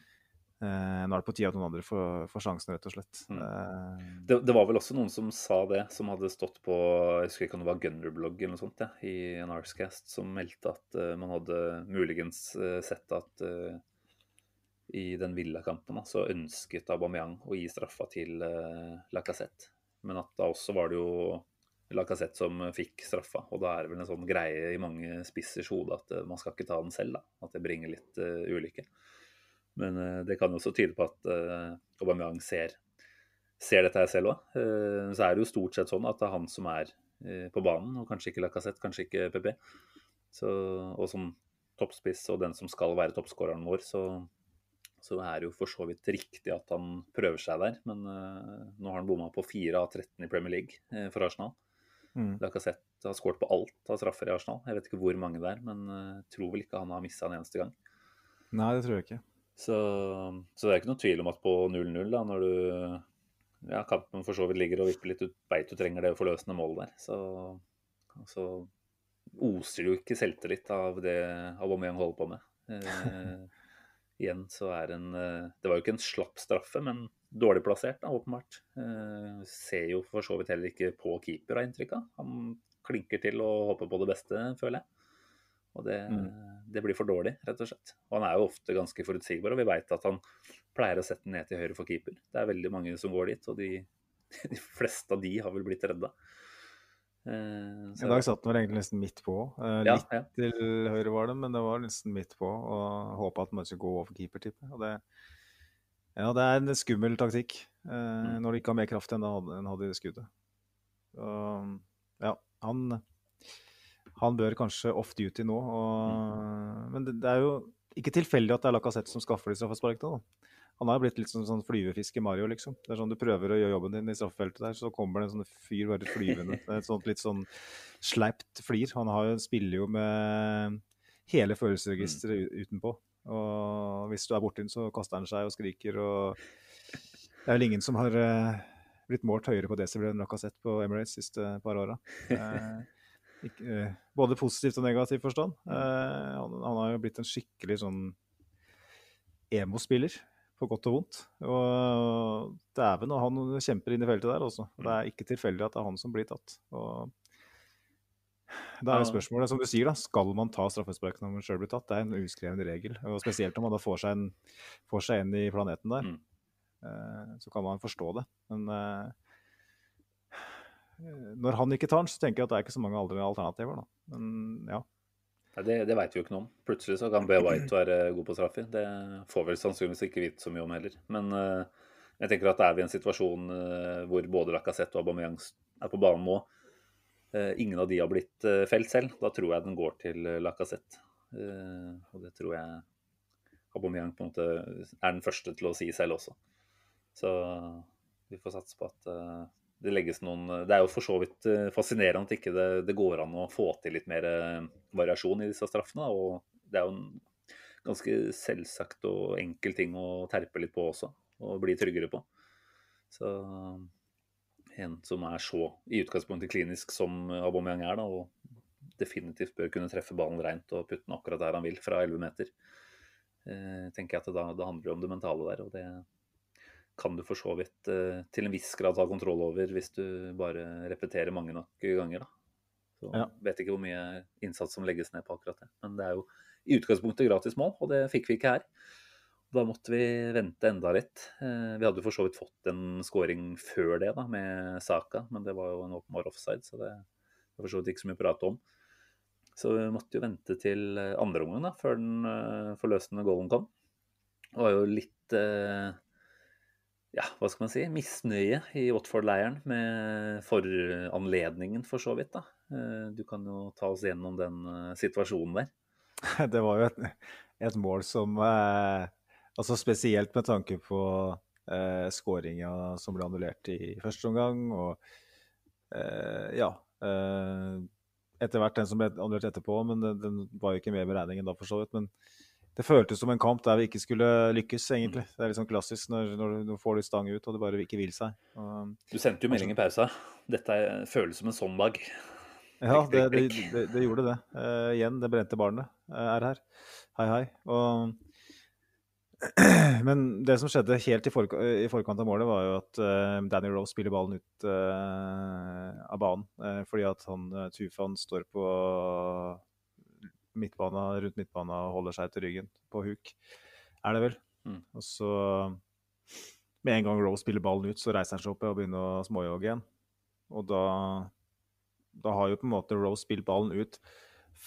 Eh, nå er det på tide at noen andre får, får sjansen, rett og slett. Mm. Eh, Det, det var vel også noen som sa det, som hadde stått på jeg husker ikke om det var Gunner-blogg eller noe sånt, ja, i en Arscast, som meldte at uh, man hadde muligens uh, sett at uh, i den Villa-kampen så ønsket Aubameyang å gi straffa til uh, Lacassette. Men at da også var det jo Lacassette som fikk straffa. Og da er det vel en sånn greie i mange spissers hode at eh, man skal ikke ta den selv. da, At det bringer litt uh, ulykke. Men uh, det kan jo også tyde på at uh, Aubameyang ser ser dette her selv òg. Så er det jo stort sett sånn at det er han som er på banen, og kanskje ikke Lacassette, kanskje ikke PP. Så, og som toppspiss og den som skal være toppskåreren vår, så, så er det jo for så vidt riktig at han prøver seg der. Men eh, nå har han bomma på 4 av 13 i Premier League eh, for Arsenal. mm. Lacassette har skåret på alt av straffer i Arsenal. Jeg vet ikke hvor mange det er, men jeg tror vel ikke han har missa en eneste gang. Nei, det tror jeg ikke. Så, så det er ikke noen tvil om at på 0-0, da, når du ja, kampen for så vidt ligger og vipper litt, du veit du trenger det forløsende målet der, så, så oser det jo ikke selvtillit av det Aubameyang holder på med. Eh, igjen så er en eh, Det var jo ikke en slapp straffe, men dårlig plassert, da, åpenbart. Eh, ser jo for så vidt heller ikke på keeper, har inntrykk av. Han klinker til og håper på det beste, føler jeg. Og det, det blir for dårlig, rett og slett. Og han er jo ofte ganske forutsigbar, og vi veit at han pleier å sette den ned til høyre for keeper. Det er veldig mange som går dit, og de, de fleste av de har vel blitt redda. Eh, I dag satt den vel egentlig nesten midt på. Eh, Ja, litt ja. til høyre var den, men det var nesten midt på. Og håpa at man skulle gå over keeper, tipper. Og det, ja, det er en skummel taktikk eh, Mm. når du ikke har mer kraft enn du hadde, i skuddet. Og, ja, han, han bør kanskje off duty nå. Og, Men det, det er jo ikke tilfeldig at det er Lacassette som skaffer de straffesparkene. Han har blitt litt sånn, sånn flyvefisk i Mario, liksom. Det er sånn Du prøver å gjøre jobben din i straffefeltet der, så kommer det en sånn fyr bare flyvende. Et sånt litt sånn sleipt flir. Han har jo, spiller jo med hele følelsesregisteret u- utenpå. Og hvis du er borti den, så kaster han seg og skriker og Det er vel ingen som har eh, blitt målt høyere på desibel enn Lacassette på Emirates de siste par åra. Eh, både positivt og negativt forstand. Eh, han, han har jo blitt en skikkelig sånn emo-spiller, på godt og vondt. Og dæven, og han kjemper inn i feltet der også. Det er ikke tilfeldig at det er han som blir tatt. Og da er jo spørsmålet, som du sier, da, skal man ta straffespark når man sjøl blir tatt? Det er en uskreven regel. Og spesielt om man da får seg en, får seg en i planeten der. Mm. Eh, så kan man forstå det. Men eh, når han ikke tar den, så tenker jeg at det er ikke så mange alternativer. Da. Men ja. Det det veit vi jo ikke noe om. Plutselig så kan Bay White være god på straffer. Det får vel sannsynligvis ikke vite så mye om heller. Men eh, jeg tenker at er vi i en situasjon eh, hvor både Lacassette og Aubameyang er på banen nå, eh, ingen av de har blitt felt selv, da tror jeg den går til Lacassette. Og det tror jeg Aubameyang på en måte er den første til å si selv også. Så vi får satse på at det legges noen Det er jo for så vidt eh, fascinerende at ikke det, det går an å få til litt mer eh, variasjon i disse straffene. Og det er jo en ganske selvsagt og enkel ting å terpe litt på også, og bli tryggere på. Så en som er så i utgangspunktet klinisk som Aubameyang er, da, og definitivt bør kunne treffe ballen rent og putte den akkurat der han vil, fra 11 meter, eh, tenker jeg at da, det handler om det mentale der. og det kan du for så vidt eh, til en viss grad ha kontroll over hvis du bare repeterer mange nok ganger. da. Så Ja. Vet ikke hvor mye innsats som legges ned på akkurat det. Men det er jo i utgangspunktet gratis mål, og det fikk vi ikke her. Da måtte vi vente enda litt. Eh, Vi hadde for så vidt fått en scoring før det, da, med Saka, men det var jo en åpenbar offside, så det var for så vidt ikke så mye å prate om. Så vi måtte jo vente til andre omgang da, før den eh, forløsende goalen kom. Det var jo litt eh, ja, hva skal man si, misnøye i Watford-leiren med foranledningen, for så vidt. da. Eh, Du kan jo ta oss gjennom den eh, situasjonen der. Det var jo et, et mål som eh, Altså spesielt med tanke på eh, skåringa som ble annullert i første omgang, og eh, ja eh, Etter hvert den som ble annullert etterpå, men den, den var jo ikke med i beregningen da, for så vidt. Men det føltes som en kamp der vi ikke skulle lykkes, egentlig. Det er litt sånn klassisk når, når du får litt stang ut og det bare ikke vil seg. Og, Du sendte jo melding i pausa. Dette føles som en sånn dag. Ja, det, det, det, det gjorde det. Uh, igjen, det brente barnet eh, er her. Hei, hei. Og, men det som skjedde helt i, fork i forkant av målet, var jo at uh, Danny Rose spiller ballen ut uh, av banen. eh, fordi at han Tufan står på midtbana, rundt midtbana og holder seg til ryggen på huk, er det vel. Mm. Og så med en gang Rose spiller ballen ut, så reiser han seg opp og begynner å småjogge igjen. Og da, da har jo på en måte Rose spilt ballen ut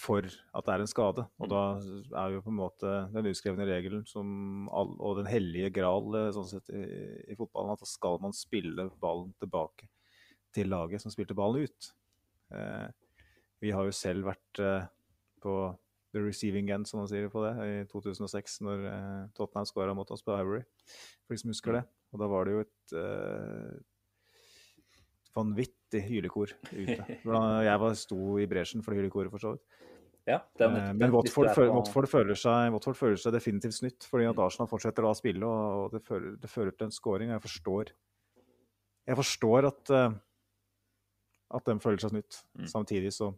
for at det er en skade. Og da er jo på en måte den uskrevne regelen som all, og den hellige gral eh, sånn sett i, i fotballen, at da skal man spille ballen tilbake til laget som spilte ballen ut. Eh, vi har jo selv vært eh, på the receiving end, som man sier på det, i 2006, når eh, Tottenham skåra mot oss på Ivory, for de som husker det. Og da var det jo et eh, vanvittig hylekor ute. Jeg var sto i bresjen for det hylekoret, for så vidt. Ja, det er Eh, nettopp Men Watford, føler, på- Watford, føler seg, Watford føler seg definitivt snytt, fordi at Arsenal fortsetter å spille, og og det fører, det fører til en scoring. og Jeg forstår, jeg forstår at, eh, at de føler seg snytt. Mm. Samtidig så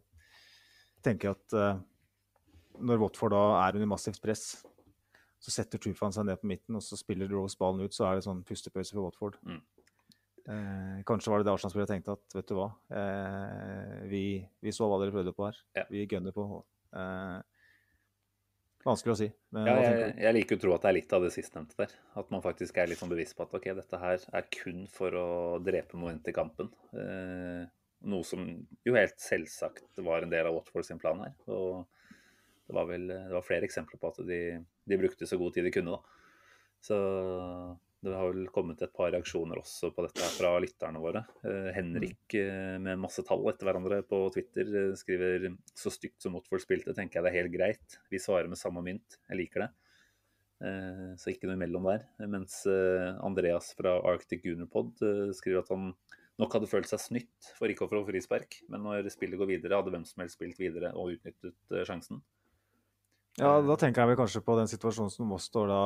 tenker jeg at eh, når Watford da er under massivt press, så setter Tufan seg ned på midten, og så spiller Rose ballen ut, så er det sånn pustepause for Watford. Mm. Eh, kanskje var det det Arsenal-spillere tenkte at vet du hva, eh, vi, vi så hva dere prøvde på her. Ja. Vi gønner på. Eh, vanskelig å si. Men Ja, jeg, jeg liker å tro at det er litt av det sistnevnte der. At man faktisk er litt sånn bevisst på at ok, dette her er kun for å drepe moment i kampen. Eh, noe som jo helt selvsagt var en del av Watford sin plan her. Og det var vel det var flere eksempler på at de, de brukte så god tid de kunne, da. Så det har vel kommet et par reaksjoner også på dette fra lytterne våre. Eh, Henrik eh, med masse tall etter hverandre på Twitter eh, skriver så stygt som Watford spilte, tenker jeg det er helt greit. Vi svarer med samme mynt. Jeg liker det. Så ikke noe imellom der. Mens Andreas fra Arctic Gunnerpod skriver at han nok hadde følt seg snytt for ikke å få frispark, men når spillet går videre, hadde hvem som helst spilt videre og utnyttet sjansen. Ja, da tenker jeg vel kanskje på den situasjonen som Moss står da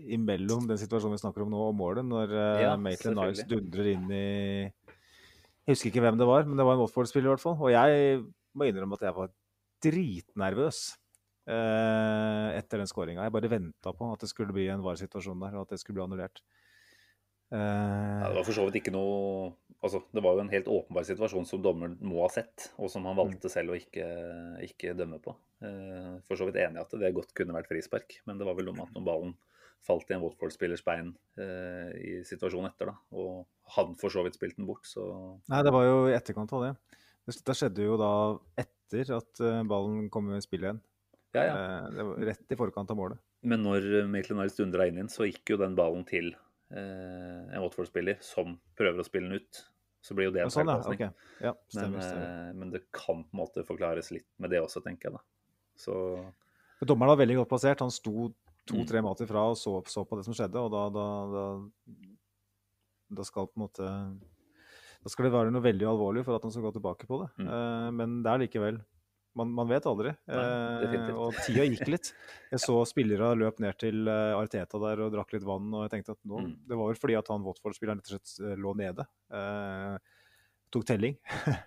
imellom den situasjonen vi snakker om nå, og målet, når uh, Ja, Maitland Niles dundrer inn i Jeg husker ikke hvem det var, men det var en Watford-spiller i hvert fall. Og jeg må innrømme at jeg var dritnervøs eh, etter den skåringa. Jeg bare venta på at det skulle bli en var-situasjon der, og at det skulle bli annullert. Eh, Ja, det var for så vidt ikke noe Altså, det var jo en helt åpenbar situasjon som dommeren må ha sett, og som han valgte selv å ikke, ikke dømme på. Eh, For så vidt enig i at det godt kunne vært frispark, men det var vel noe med at når ballen falt i en Watford-spillers bein eh, i situasjonen etter, da, og han for så vidt spilt den bort, så Nei, det var jo i etterkant av det. Det skjedde jo da etter at eh, ballen kom i spill igjen. ja, ja. Det var rett i forkant av målet. Men når Maitland Niles dundra inn, så gikk jo den ballen til eh, en Watford-spiller som prøver å spille den ut. Så blir jo det en sånn, ja. Okay. Ja, Men, eh, men det kan på en måte forklares litt med det også, tenker jeg. da. Så Dommeren var veldig godt plassert. Han sto Mm. to-tre meter fra og så, så på det som skjedde, og da, da, da, da skal på en måte Da skal det være noe veldig alvorlig for at han skal gå tilbake på det. Mm. Eh, men det er likevel man, man vet aldri. Nei. Eh, og tida gikk litt. Jeg så spillere løp ned til eh, Arteta der og drakk litt vann. og jeg tenkte at nå, Mm. Det var vel fordi at han Watford-spilleren rett og slett eh, lå nede. Eh, tok telling.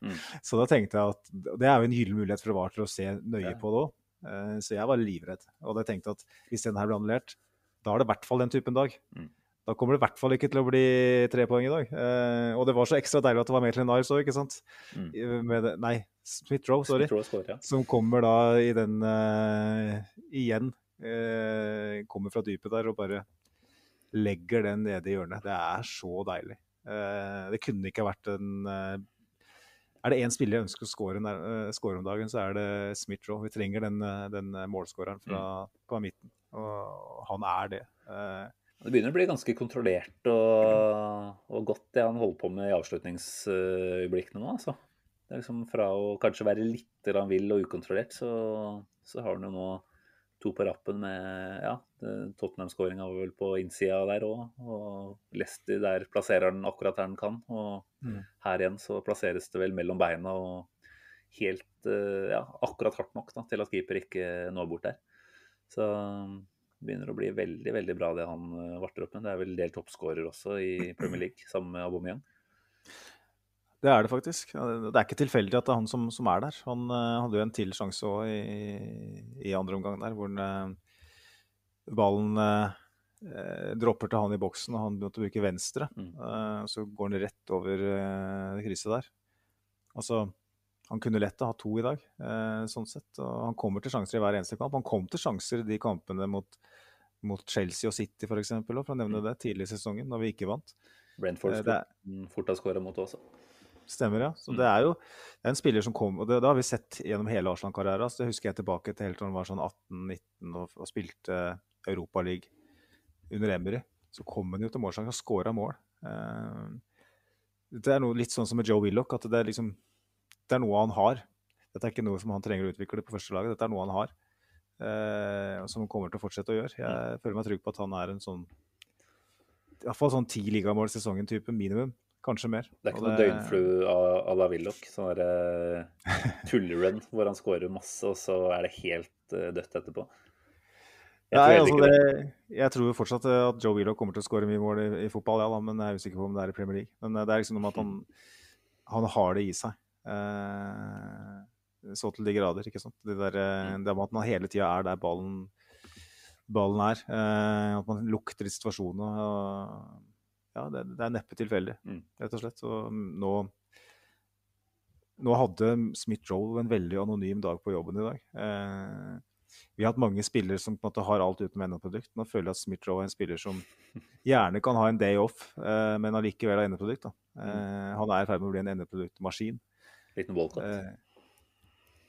Mm. så da tenkte jeg at Det er jo en gyllen mulighet for VAR til å se nøye Ja. på det òg. Eh, så jeg var livredd. Og jeg tenkte at hvis den her ble annullert, da er det i hvert fall den typen dag. Mm. Da kommer det i hvert fall ikke til å bli tre poeng i dag. Eh, og det var så ekstra deilig at det var Maitland Niles òg, ikke sant? Mm. Med nei, Smith-Roe, sorry. Smith Rowe scorer, ja. Som kommer da i den eh, igjen. eh, kommer fra dypet der og bare legger den nede i hjørnet. Det er så deilig. Eh, det kunne ikke vært en eh, Er det én spiller jeg ønsker å score, eh, score om dagen, så er det Smith-Roe. Vi trenger den, den målskåreren fra, på midten. Og han er det. Eh, Det begynner å bli ganske kontrollert og, og godt det han holder på med i avslutningsøyeblikkene nå, altså. Det er liksom Fra å kanskje være litt vill og ukontrollert, så, så har han jo nå to på rappen med ja, Tottenham-skåringa var vel på innsida der òg. Og Leicester der plasserer han akkurat der han kan. Og Mm. her igjen så plasseres det vel mellom beina og helt eh, ja, akkurat hardt nok da, til at keeper ikke når bort der. Så begynner å bli veldig veldig bra det han eh, varter opp med. Det er vel del toppskårer også i Premier League, sammen med Aubameyang. Det er det faktisk. Det er ikke tilfeldig at det er han som, som er der. Han uh, hadde jo en til sjanse òg i, i andre omgang der, hvor den, uh, ballen eh, dropper til han i boksen, og han måtte bruke venstre. Mm. Så går han rett over det krysset der. Altså, han kunne lett ha to i dag, eh, sånn sett. Og han kommer til sjanser i hver eneste kamp. Han kom til sjanser i de kampene mot, mot Chelsea og City, f.eks., for å nevne det, tidlig i sesongen, når vi ikke vant. Brentford Eh, skulle er- mm, fort ha skåra mot også. Stemmer, ja. Så Mm. det er jo det er en spiller som kom og det, det har vi sett gjennom hele Arsenal-karrieren. Altså, det husker jeg tilbake til helt til han var sånn 18-19 og, og spilte Europaligaen under Emery. Så kom han jo til målsjansen og skåra mål. Eh, det er noe litt sånn som med Joe Willoch, at det er liksom Det er noe han har. Dette er ikke noe som han trenger å utvikle på første laget, dette er noe han har. Eh, som han kommer til å fortsette å gjøre. Jeg føler meg trygg på at han er en sånn i hvert fall sånn ti ligamål i sesongen-type minimum. Kanskje mer. Det er ikke noe døgnflue à la Willoch. Sånn derre tullerun hvor han scorer masse, og så er det helt uh, dødt etterpå. Jeg Nei, altså det. det, jeg tror fortsatt eh, at Joe Willoch kommer til å skåre mye mål i, i fotball, ja, da, men jeg er usikker på om det er i Premier League. Men eh, det er liksom noe med at han, han har det i seg. Eh, så til de grader, ikke sant. Det, der, eh, det med at man hele tida er der ballen, ballen er. Eh, at man lukter i situasjonen. Og, ja, det, det er neppe tilfeldig, Mm. rett og slett. Og nå nå hadde Smith-Joe en veldig anonym dag på jobben i dag. Eh, vi har hatt mange spillere som på en måte har alt utenom endeprodukt. Nå føler jeg at Smith-Joe er en spiller som gjerne kan ha en day off, eh, men allikevel har endeprodukt. Eh, han er i ferd med å bli en endeproduktmaskin. Liten Walcott. Eh,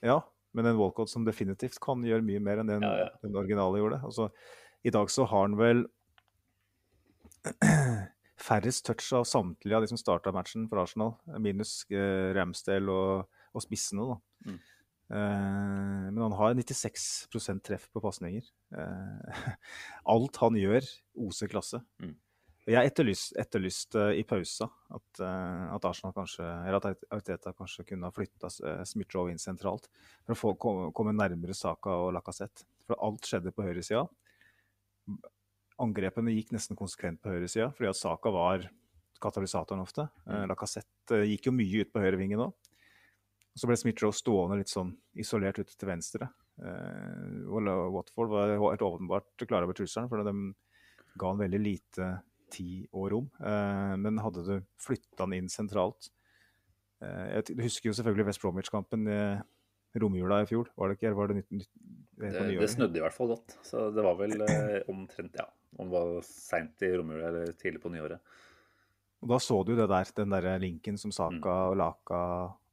ja, men en Walcott som definitivt kan gjøre mye mer enn den, Ja, ja. den originale gjorde. Altså, I dag så har han vel færrest touch av samtlige av de som starta matchen for Arsenal, minus eh, Ramsdale og, og spissene. da. Mm. Eh, men han har 96% treff på pasninger. Eh, alt han gjør, oser klasse. Mm. Jeg etterlyste etterlyst, i pausa at, eh, at Arsenal kanskje, eller at Arteta kanskje kunne ha flytta Smith-Roe inn sentralt for å få, komme, nærmere Saka og Lacassette. For alt skjedde på høyresida. Angrepene gikk nesten konsekvent på høyresida, fordi at Saka var katalysatoren ofte. Eh, Mm. Lacassette eh, gikk jo mye ut på høyrevingen òg. Så ble Smith-Roe stående litt sånn isolert ute til venstre. Eh, Watford var helt åpenbart klare over trusselen, for de ga han veldig lite tid og rom. Eh, men hadde du flytta han inn sentralt eh, Jeg husker jo selvfølgelig West Bromwich-kampen i romjula i fjor. Var det ikke? Eller var det nytt, nytt, det, Det, det snødde i hvert fall godt. Så det var vel eh, omtrent ja, om det var seint i romjula eller tidlig på nyåret. Og da så du det der, den der linken som Saka Mm. og Laka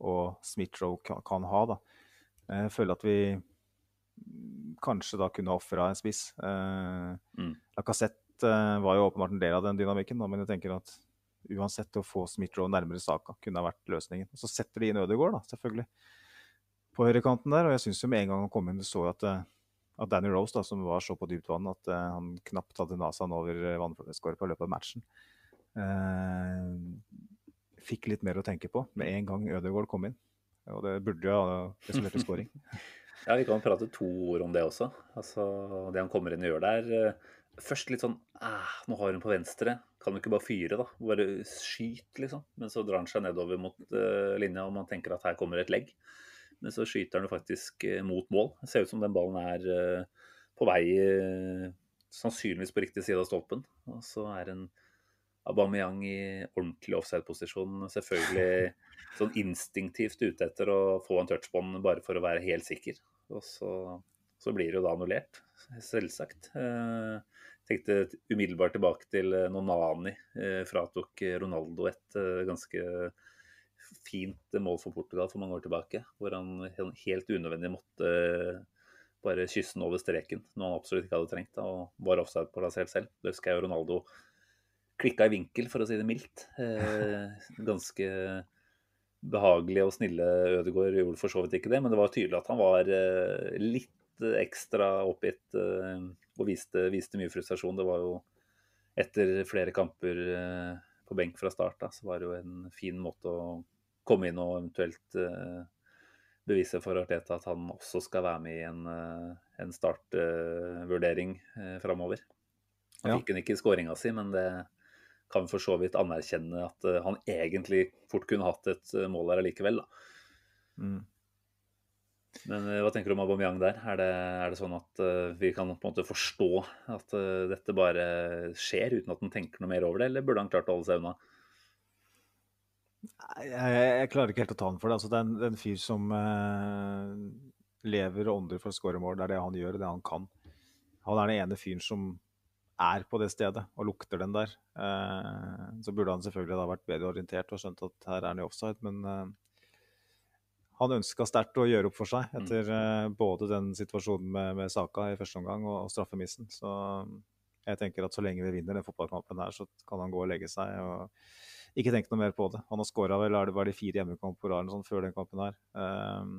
og Smith-Roe kan, kan ha. da. Jeg føler at vi mm, kanskje da kunne ofra en spiss. Eh, Mm. Lacassette eh, var jo åpenbart en del av den dynamikken, da, men jeg tenker at uansett å få Smith-Roe nærmere Saka kunne ha vært løsningen. Og så setter de inn Ødegaard, selvfølgelig, på høyrekanten der. Og jeg syns jo med en gang han kom inn, så at, eh, at Danny Rose, da, som var så på dypt vann at eh, han knapt hadde nasaen over vannskåret på løpet av matchen. Eh, fikk litt mer å tenke på med en gang Ødegaard kom inn. Og det burde jo ha resultert i skåring. Ja, vi kan prate to ord om det også. Altså, Det han kommer inn og gjør der. Først litt sånn ah, Nå har hun på venstre. Kan du ikke bare fyre, da? Bare skyt, liksom. Men så drar han seg nedover mot uh, linja, og man tenker at her kommer et legg. Men så skyter han jo faktisk uh, mot mål. Det ser ut som den ballen er uh, på vei sannsynligvis på riktig side av stolpen. Og så er en Aubameyang i ordentlig offside-posisjon. Selvfølgelig sånn instinktivt ute etter å få en touchbånd bare for å være helt sikker. Og så, så blir det jo da annullert, selvsagt. Jeg tenkte umiddelbart tilbake til eh, når eh, fratok Ronaldo et eh, ganske fint mål for Portugal for mange år tilbake. Hvor han helt unødvendig måtte eh, bare kysse den over streken, noe han absolutt ikke hadde trengt. Og var offside-plassert selv. Det husker jeg Ronaldo klikka i vinkel, for å si det mildt. Eh, ganske behagelige og snille Ødegaard gjorde for så vidt ikke det, men det var tydelig at han var eh, litt ekstra oppgitt eh, og viste, viste, mye frustrasjon. Det var jo etter flere kamper eh, på benk fra start, da, så var det jo en fin måte å komme inn og eventuelt eh, bevise for Arteta at han også skal være med i en, eh, en startvurdering eh, framover. Han Ja. fikk han ikke i skåringa si, men det kan for så vidt anerkjenne at eh, han egentlig fort kunne hatt et eh, mål der allikevel. Mm. Men eh, hva tenker du om Aubameyang der? Er det, er det sånn at uh, vi kan på en måte forstå at uh, dette bare skjer uten at han tenker noe mer over det, eller burde han klart å holde seg unna? Jeg, Jeg, jeg klarer ikke helt å ta han for det. Altså, det er en, det er en fyr som uh, lever og ånder for å skåre mål. Det er det han gjør, og det han kan. Han er den ene fyren som er på det stedet og lukter den der. Så burde han selvfølgelig da vært bedre orientert og skjønt at her er han i offside, men han ønska sterkt å gjøre opp for seg etter mm. både den situasjonen med, med Saka i første omgang og, og straffemissen. Så jeg tenker at så lenge vi vinner den fotballkampen her, så kan han gå og legge seg. og ikke tenk noe mer på det. Han har skåra vel er det bare de fire hjemmekamper sånt før den kampen her. Um,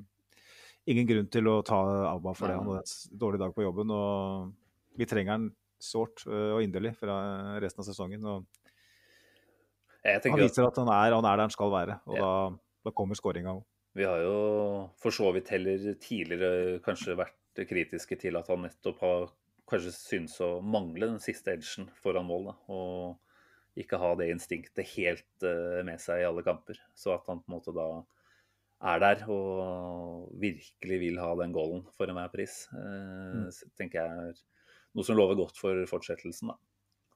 ingen grunn til å ta Abba for det. Han hadde en dårlig dag på jobben. og Vi trenger han sårt og inderlig fra resten av sesongen. og Han viser at han er, han er der han skal være, og Ja. da, da kommer skåringa òg. Vi har jo for så vidt heller tidligere kanskje vært kritiske til at han nettopp har kanskje synes å mangle den siste edgen foran mål. Da, og ikke ha det instinktet helt eh, med seg i alle kamper. Så at han på en måte da er der og virkelig vil ha den goalen for enhver pris, mm. tenker jeg er noe som lover godt for fortsettelsen. da.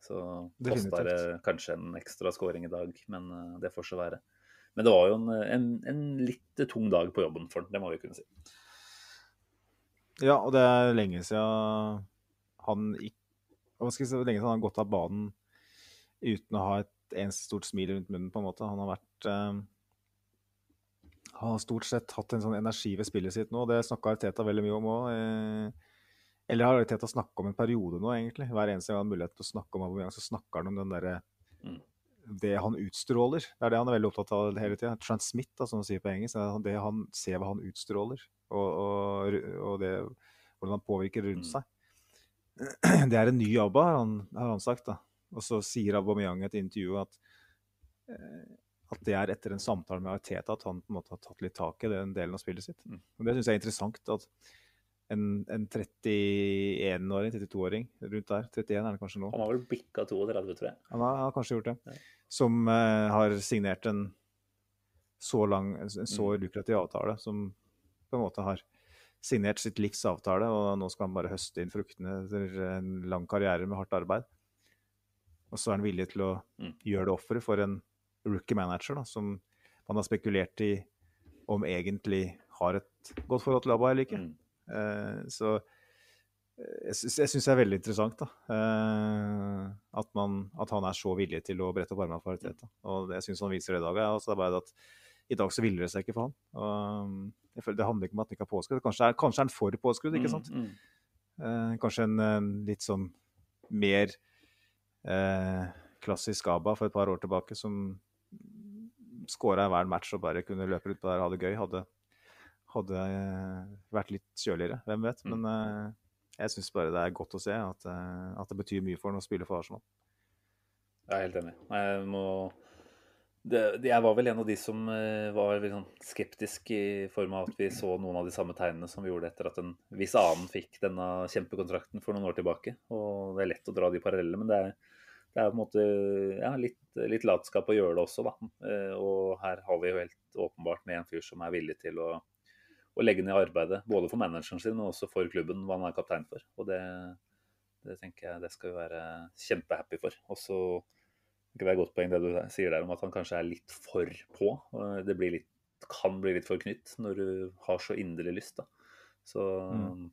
Så koster det kanskje en ekstra scoring i dag, men eh, det får så være. Men det var jo en, en, en litt tung dag på jobben for han, det må vi kunne si. Ja, og det er lenge siden han gikk Hva skal jeg si, lenge siden han har gått av banen uten å ha et eneste stort smil rundt munnen, på en måte. Han har vært eh, Han har stort sett hatt en sånn energi ved spillet sitt nå, og det snakka Teta veldig mye om òg. Eh, eller har Arteta snakka om en periode nå, egentlig. Hver eneste gang han har mulighet til å snakke om Aubameyang, så snakker han om den derre Mm. Det han utstråler. Det er det han er veldig opptatt av hele tida. Transmit, da, som han sier på engelsk. Det Det han ser hva han utstråler, og, og, og det, hvordan han påvirker rundt Mm. seg. Det er en ny ABBA, har han, har han sagt. da. Og så sier Aubameyang i et intervju at, eh, at det er etter en samtale med Arteta at han på en måte har tatt litt tak i den delen av spillet sitt. Mm. Og Det syns jeg er interessant. at en, en 31-åring, 32-åring rundt der, 31 er det kanskje nå, Han har vel bikka 32, tror jeg. han har, han har kanskje gjort det. Ja. Som eh, har signert en så lang, en så Mm. lukrativ avtale, som på en måte har signert sitt livs avtale, og nå skal han bare høste inn fruktene etter en lang karriere med hardt arbeid. Og så er han villig til å Mm. gjøre det offeret for en rookie manager, da, som man har spekulert i om egentlig har et godt forhold til ABBA eller ikke. Mm. Eh, så jeg syns, det er veldig interessant da. Eh, at, man, at han er så villig til å brette opp armene for Arteta. Og jeg syns han viser det i dag. Ja. Altså, det er bare at I dag så ville det seg ikke for han. Og, jeg føler Det handler ikke om at han ikke har påskudd. Kanskje er, kanskje er han for påskudd, ikke sant? Mm, mm. Eh, kanskje en, en litt sånn mer eh, klassisk ABBA for et par år tilbake, som skåra i hver match og bare kunne løpe ut på der og ha det gøy. Hadde, hadde eh, vært litt kjøligere, hvem vet. Mm. Men eh, jeg syns bare det er godt å se at, eh, at det betyr mye for ham å spille for Arsenal. Jeg er helt enig. Jeg må det, jeg var vel en av de som eh, var litt sånn skeptisk i form av at vi så noen av de samme tegnene som vi gjorde etter at en viss annen fikk denne kjempekontrakten for noen år tilbake. Og det er lett å dra de parallellene, men det er, det er på en måte ja, litt, litt, latskap å gjøre det også, da. Eh, og her har vi jo helt åpenbart med en fyr som er villig til å, å legge ned arbeidet, både for manageren sin og også for klubben, hva han er kaptein for. Og det, det tenker jeg det skal vi være kjempehappy for. Og så det er godt poeng det du sier der om at han kanskje er litt for på. Det litt, kan bli litt for knytt når du har så inderlig lyst. Da. Så mm.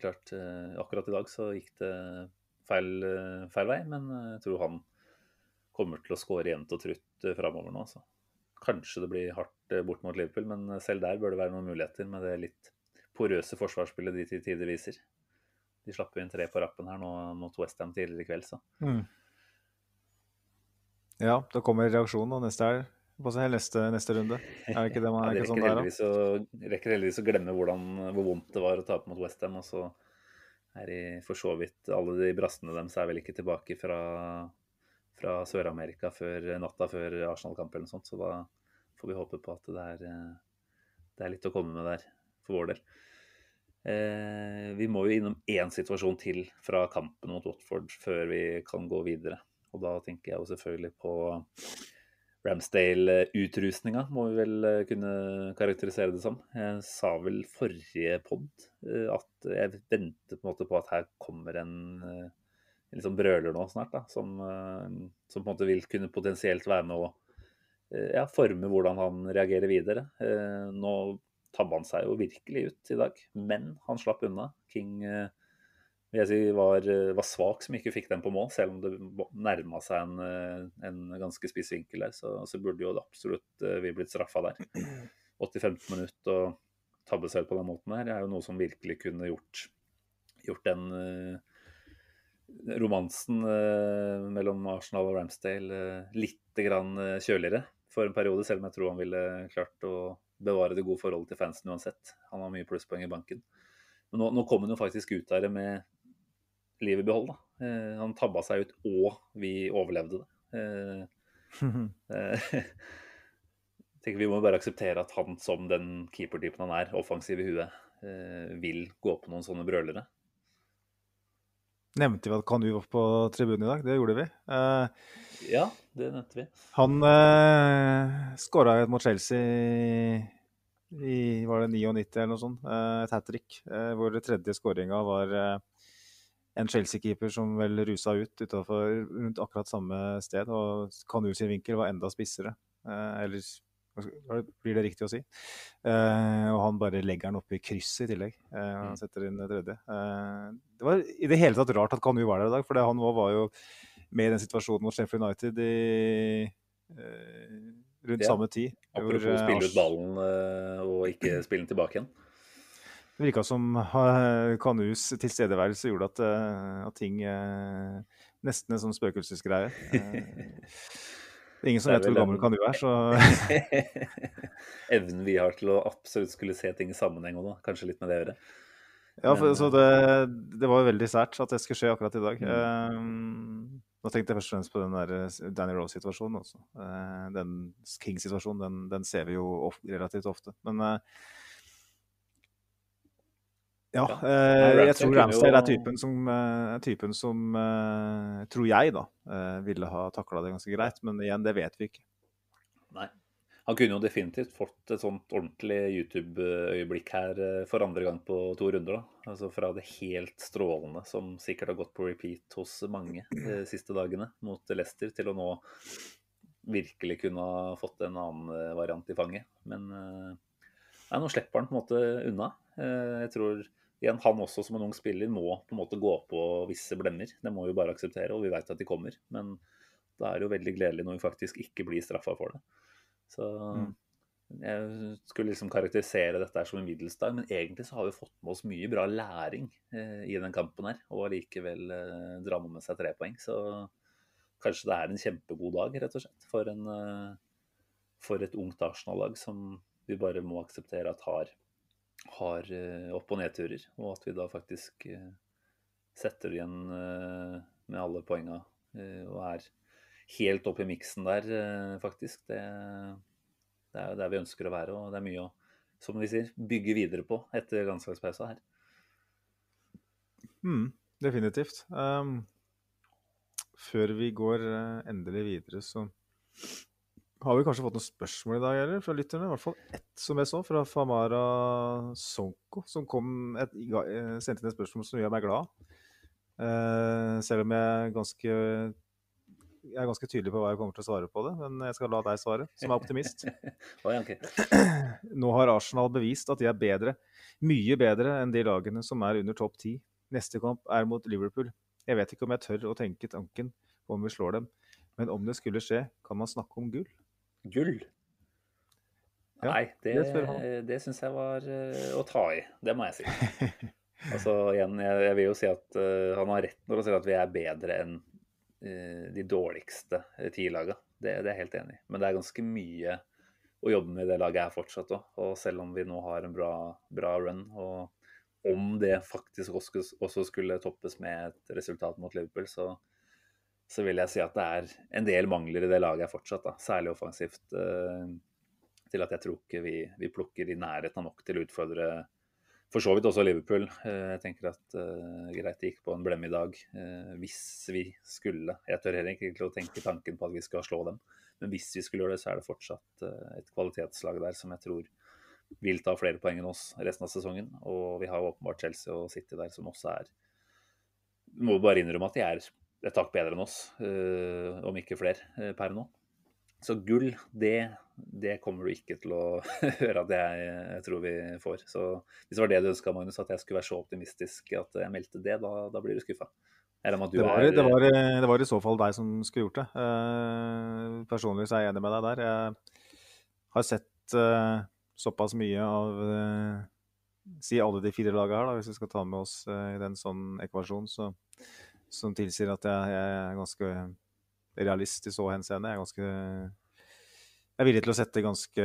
klart, eh, akkurat i dag så gikk det feil, eh, feil, vei, men jeg tror han kommer til å skåre jevnt og trutt eh, framover nå. Altså. Kanskje det blir hardt bort mot Liverpool, men selv der bør det være noen muligheter med det litt porøse forsvarsspillet de til tider viser. De slapp inn tre på rappen her nå mot Westham tidligere i kveld, så. Mm. Ja, da kommer reaksjonen, og neste er neste, neste runde. Er det ikke det man ja, det rekker, sånn der, heldigvis å, rekker heldigvis å glemme hvordan, hvor vondt det var å tape mot Westham. Og så er de for så vidt Alle de brassene deres er vel ikke tilbake fra, fra Sør-Amerika før natta før Arsenal-kamp eller noe sånt. Så da får vi håpe på at det er, det er litt å komme med der for vår del. Eh, vi må jo innom én situasjon til fra kampen mot Watford før vi kan gå videre. Og da tenker jeg jo selvfølgelig på Ramsdale-utrustninga, må vi vel eh, kunne karakterisere det som. Jeg sa vel forrige pod eh, at jeg venter på på at her kommer eh, en liksom brøler nå snart, da, som, som, på en måte vil kunne potensielt være med å ja, forme hvordan han reagerer videre. Nå tabba han seg jo virkelig ut i dag, men han slapp unna. King vil jeg si, var, eh, var, svak som ikke fikk den på mål, selv om det nærma seg en, eh, en, ganske spiss vinkel der. Så, så, burde jo absolutt eh, vi blitt straffa der. 85 minutter og tabbe seg ut på den måten her er jo noe som virkelig kunne gjort, gjort den romansen uh, mellom Arsenal og Ramsdale uh, litt grann kjøligere for en periode, selv om jeg tror han ville klart å bevare det gode forholdet til fansen uansett. Han har mye plusspoeng i banken. Men nå, nå kom han jo faktisk ut der med livet i behold. Da. Eh, han tabba seg ut, og vi overlevde det. Eh, eh, jeg tenker Vi må bare akseptere at han som den keepertypen han er, offensiv i huet, vil gå på noen sånne brølere. Nevnte vi at Kanu var på tribunen i dag? Det gjorde vi. Eh, ja, det nevnte vi. Han uh, skåra mot Chelsea i var det 99 eller noe sånt, eh, et hat trick. Eh, hvor tredje skåringa var eh, en Chelsea-keeper som vel rusa ut utenfor, rundt akkurat samme sted. Og Kanu sin vinkel var enda spissere. Eh, eller blir det riktig å si? Eh, og han bare legger den opp i krysset i tillegg. Eh, og mm. setter inn det tredje. Eh, det var i det hele tatt rart at Kanu var der i dag, for han var jo med i den situasjonen mot Sheffield United i eh, rundt ja. samme tid. Apropos hvor, spille ut ballen og ikke spille den tilbake igjen. Det virka som Kanus tilstedeværelse gjorde at, eh, at ting eh, Nesten en sånn spøkelsesgreie. Eh, ingen som vet hvor gammel Kanu er, så Evnen vi har til å absolutt skulle se ting i sammenheng òg, kanskje litt med det å gjøre. Ja, for, så det, det var jo veldig sært at det skulle skje akkurat i dag. Mm. Um, nå tenkte jeg først og fremst på den der Danny Rose-situasjonen også. Uh, den King-situasjonen, den, den, ser vi jo of relativt ofte. Men uh, ja, eh, jeg tror Ramsdale er typen som, eh, typen som eh, tror jeg, da, ville ha takla det ganske greit. Men igjen, det vet vi ikke. Nei. Han kunne jo definitivt fått et sånt ordentlig YouTube-øyeblikk her for andre gang på to runder. da. Altså Fra det helt strålende, som sikkert har gått på repeat hos mange de siste dagene, mot Leicester, til å nå virkelig kunne ha fått en annen variant i fanget. Men nei, nå slipper han på en måte unna. Jeg tror igjen, han også som en ung spiller må på en måte gå på visse blemmer. Det må vi bare akseptere, og vi vet at de kommer. Men da er det jo veldig gledelig når vi faktisk ikke blir straffa for det. Så mm. jeg skulle liksom karakterisere dette som en middelsdag, men egentlig så har vi fått med oss mye bra læring eh, i den kampen her, og allikevel eh, dra med seg tre poeng. Så kanskje det er en kjempegod dag, rett og slett, for, en, eh, for et ungt Arsenal-lag som vi bare må akseptere at har har eh, opp- og nedturer, og at vi da faktisk setter setter igjen eh, med alle poenga og er helt opp i miksen der, eh, faktisk. Det, det er jo der vi ønsker å være, og det er mye å som vi sier, bygge videre på etter landslagspausa her. Mm, definitivt. Um, før vi går endelig videre, så har vi kanskje fått noen spørsmål i dag eller, fra lytterne. I hvert fall ett som jeg så, fra Famara Sonko, som kom et, eh, sendte inn et spørsmål som gjør meg glad. Uh, selv om jeg er ganske jeg er ganske tydelig på hva jeg kommer til å svare på det, men jeg skal la deg svare, som er optimist. Nå har Arsenal bevist at de er bedre, mye bedre enn de lagene som er under topp ti. Neste kamp er mot Liverpool. Jeg vet ikke om jeg tør å tenke tanken om vi slår dem, men om det skulle skje, kan man snakke om gull? Gull? Ja, Nei, det, det det syns jeg var uh, å ta i. Det må jeg si. altså igjen, jeg, jeg vil jo si at uh, han har rett når han sier at vi er bedre enn uh, de dårligste ti laga. Det, det, er jeg helt enig i. Men det er ganske mye å jobbe med i det laget her fortsatt òg. Og selv om vi nå har en bra, bra run, og om det faktisk også, også skulle toppes med et resultat mot Liverpool, så, så vil jeg si at det er en del mangler i det laget fortsatt. Da. Særlig offensivt. til at jeg tror ikke vi, vi plukker i nærheten av nok til å utfordre for så vidt også Liverpool. Jeg tenker at uh, greit det gikk på en blemme i dag. Uh, hvis vi skulle Jeg tør heller ikke å tenke tanken på at vi skal slå dem. Men hvis vi skulle gjøre det, så er det fortsatt uh, et kvalitetslag der som jeg tror vil ta flere poeng enn oss resten av sesongen. Og vi har åpenbart Chelsea og City der som også er Må bare innrømme at de er et takk bedre enn oss, om ikke flere, per nå. Så gull, det, det, kommer du ikke til å høre at jeg, jeg, tror vi får. Så hvis det var det du ønska, Magnus, at jeg skulle være så optimistisk at jeg meldte det, da, da blir du skuffa. Det var, det, var, det var, i så fall deg som skulle gjort det. Uh, personlig så er jeg enig med deg der. Jeg har sett uh, såpass mye av uh, si alle de fire lagene her, da, hvis vi skal ta med oss i den sånn ekvasjon, så, som tilsier at jeg, jeg er ganske realist i så henseende. Jeg er ganske jeg er villig til å sette ganske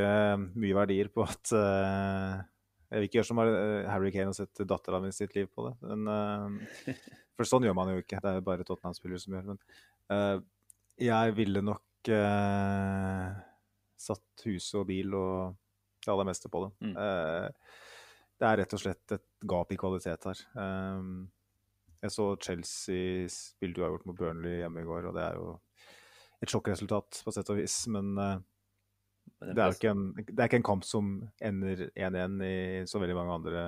mye verdier på at uh, Jeg vil ikke gjøre som uh, Harry Kane og sette dattera mi sitt liv på det. Men, uh, for sånn gjør man jo ikke. Det er jo bare Tottenham-spillere som gjør Men jeg ville nok satt hus og bil og det aller meste på det. Mm. det er rett og slett et gap i kvalitet her. Um, jeg så Chelsea har uavgjort mot Burnley hjemme i går, og det er jo et sjokkresultat på sett og vis. Men uh, det, er ikke en, det ikke en kamp som ender 1-1 i så veldig mange andre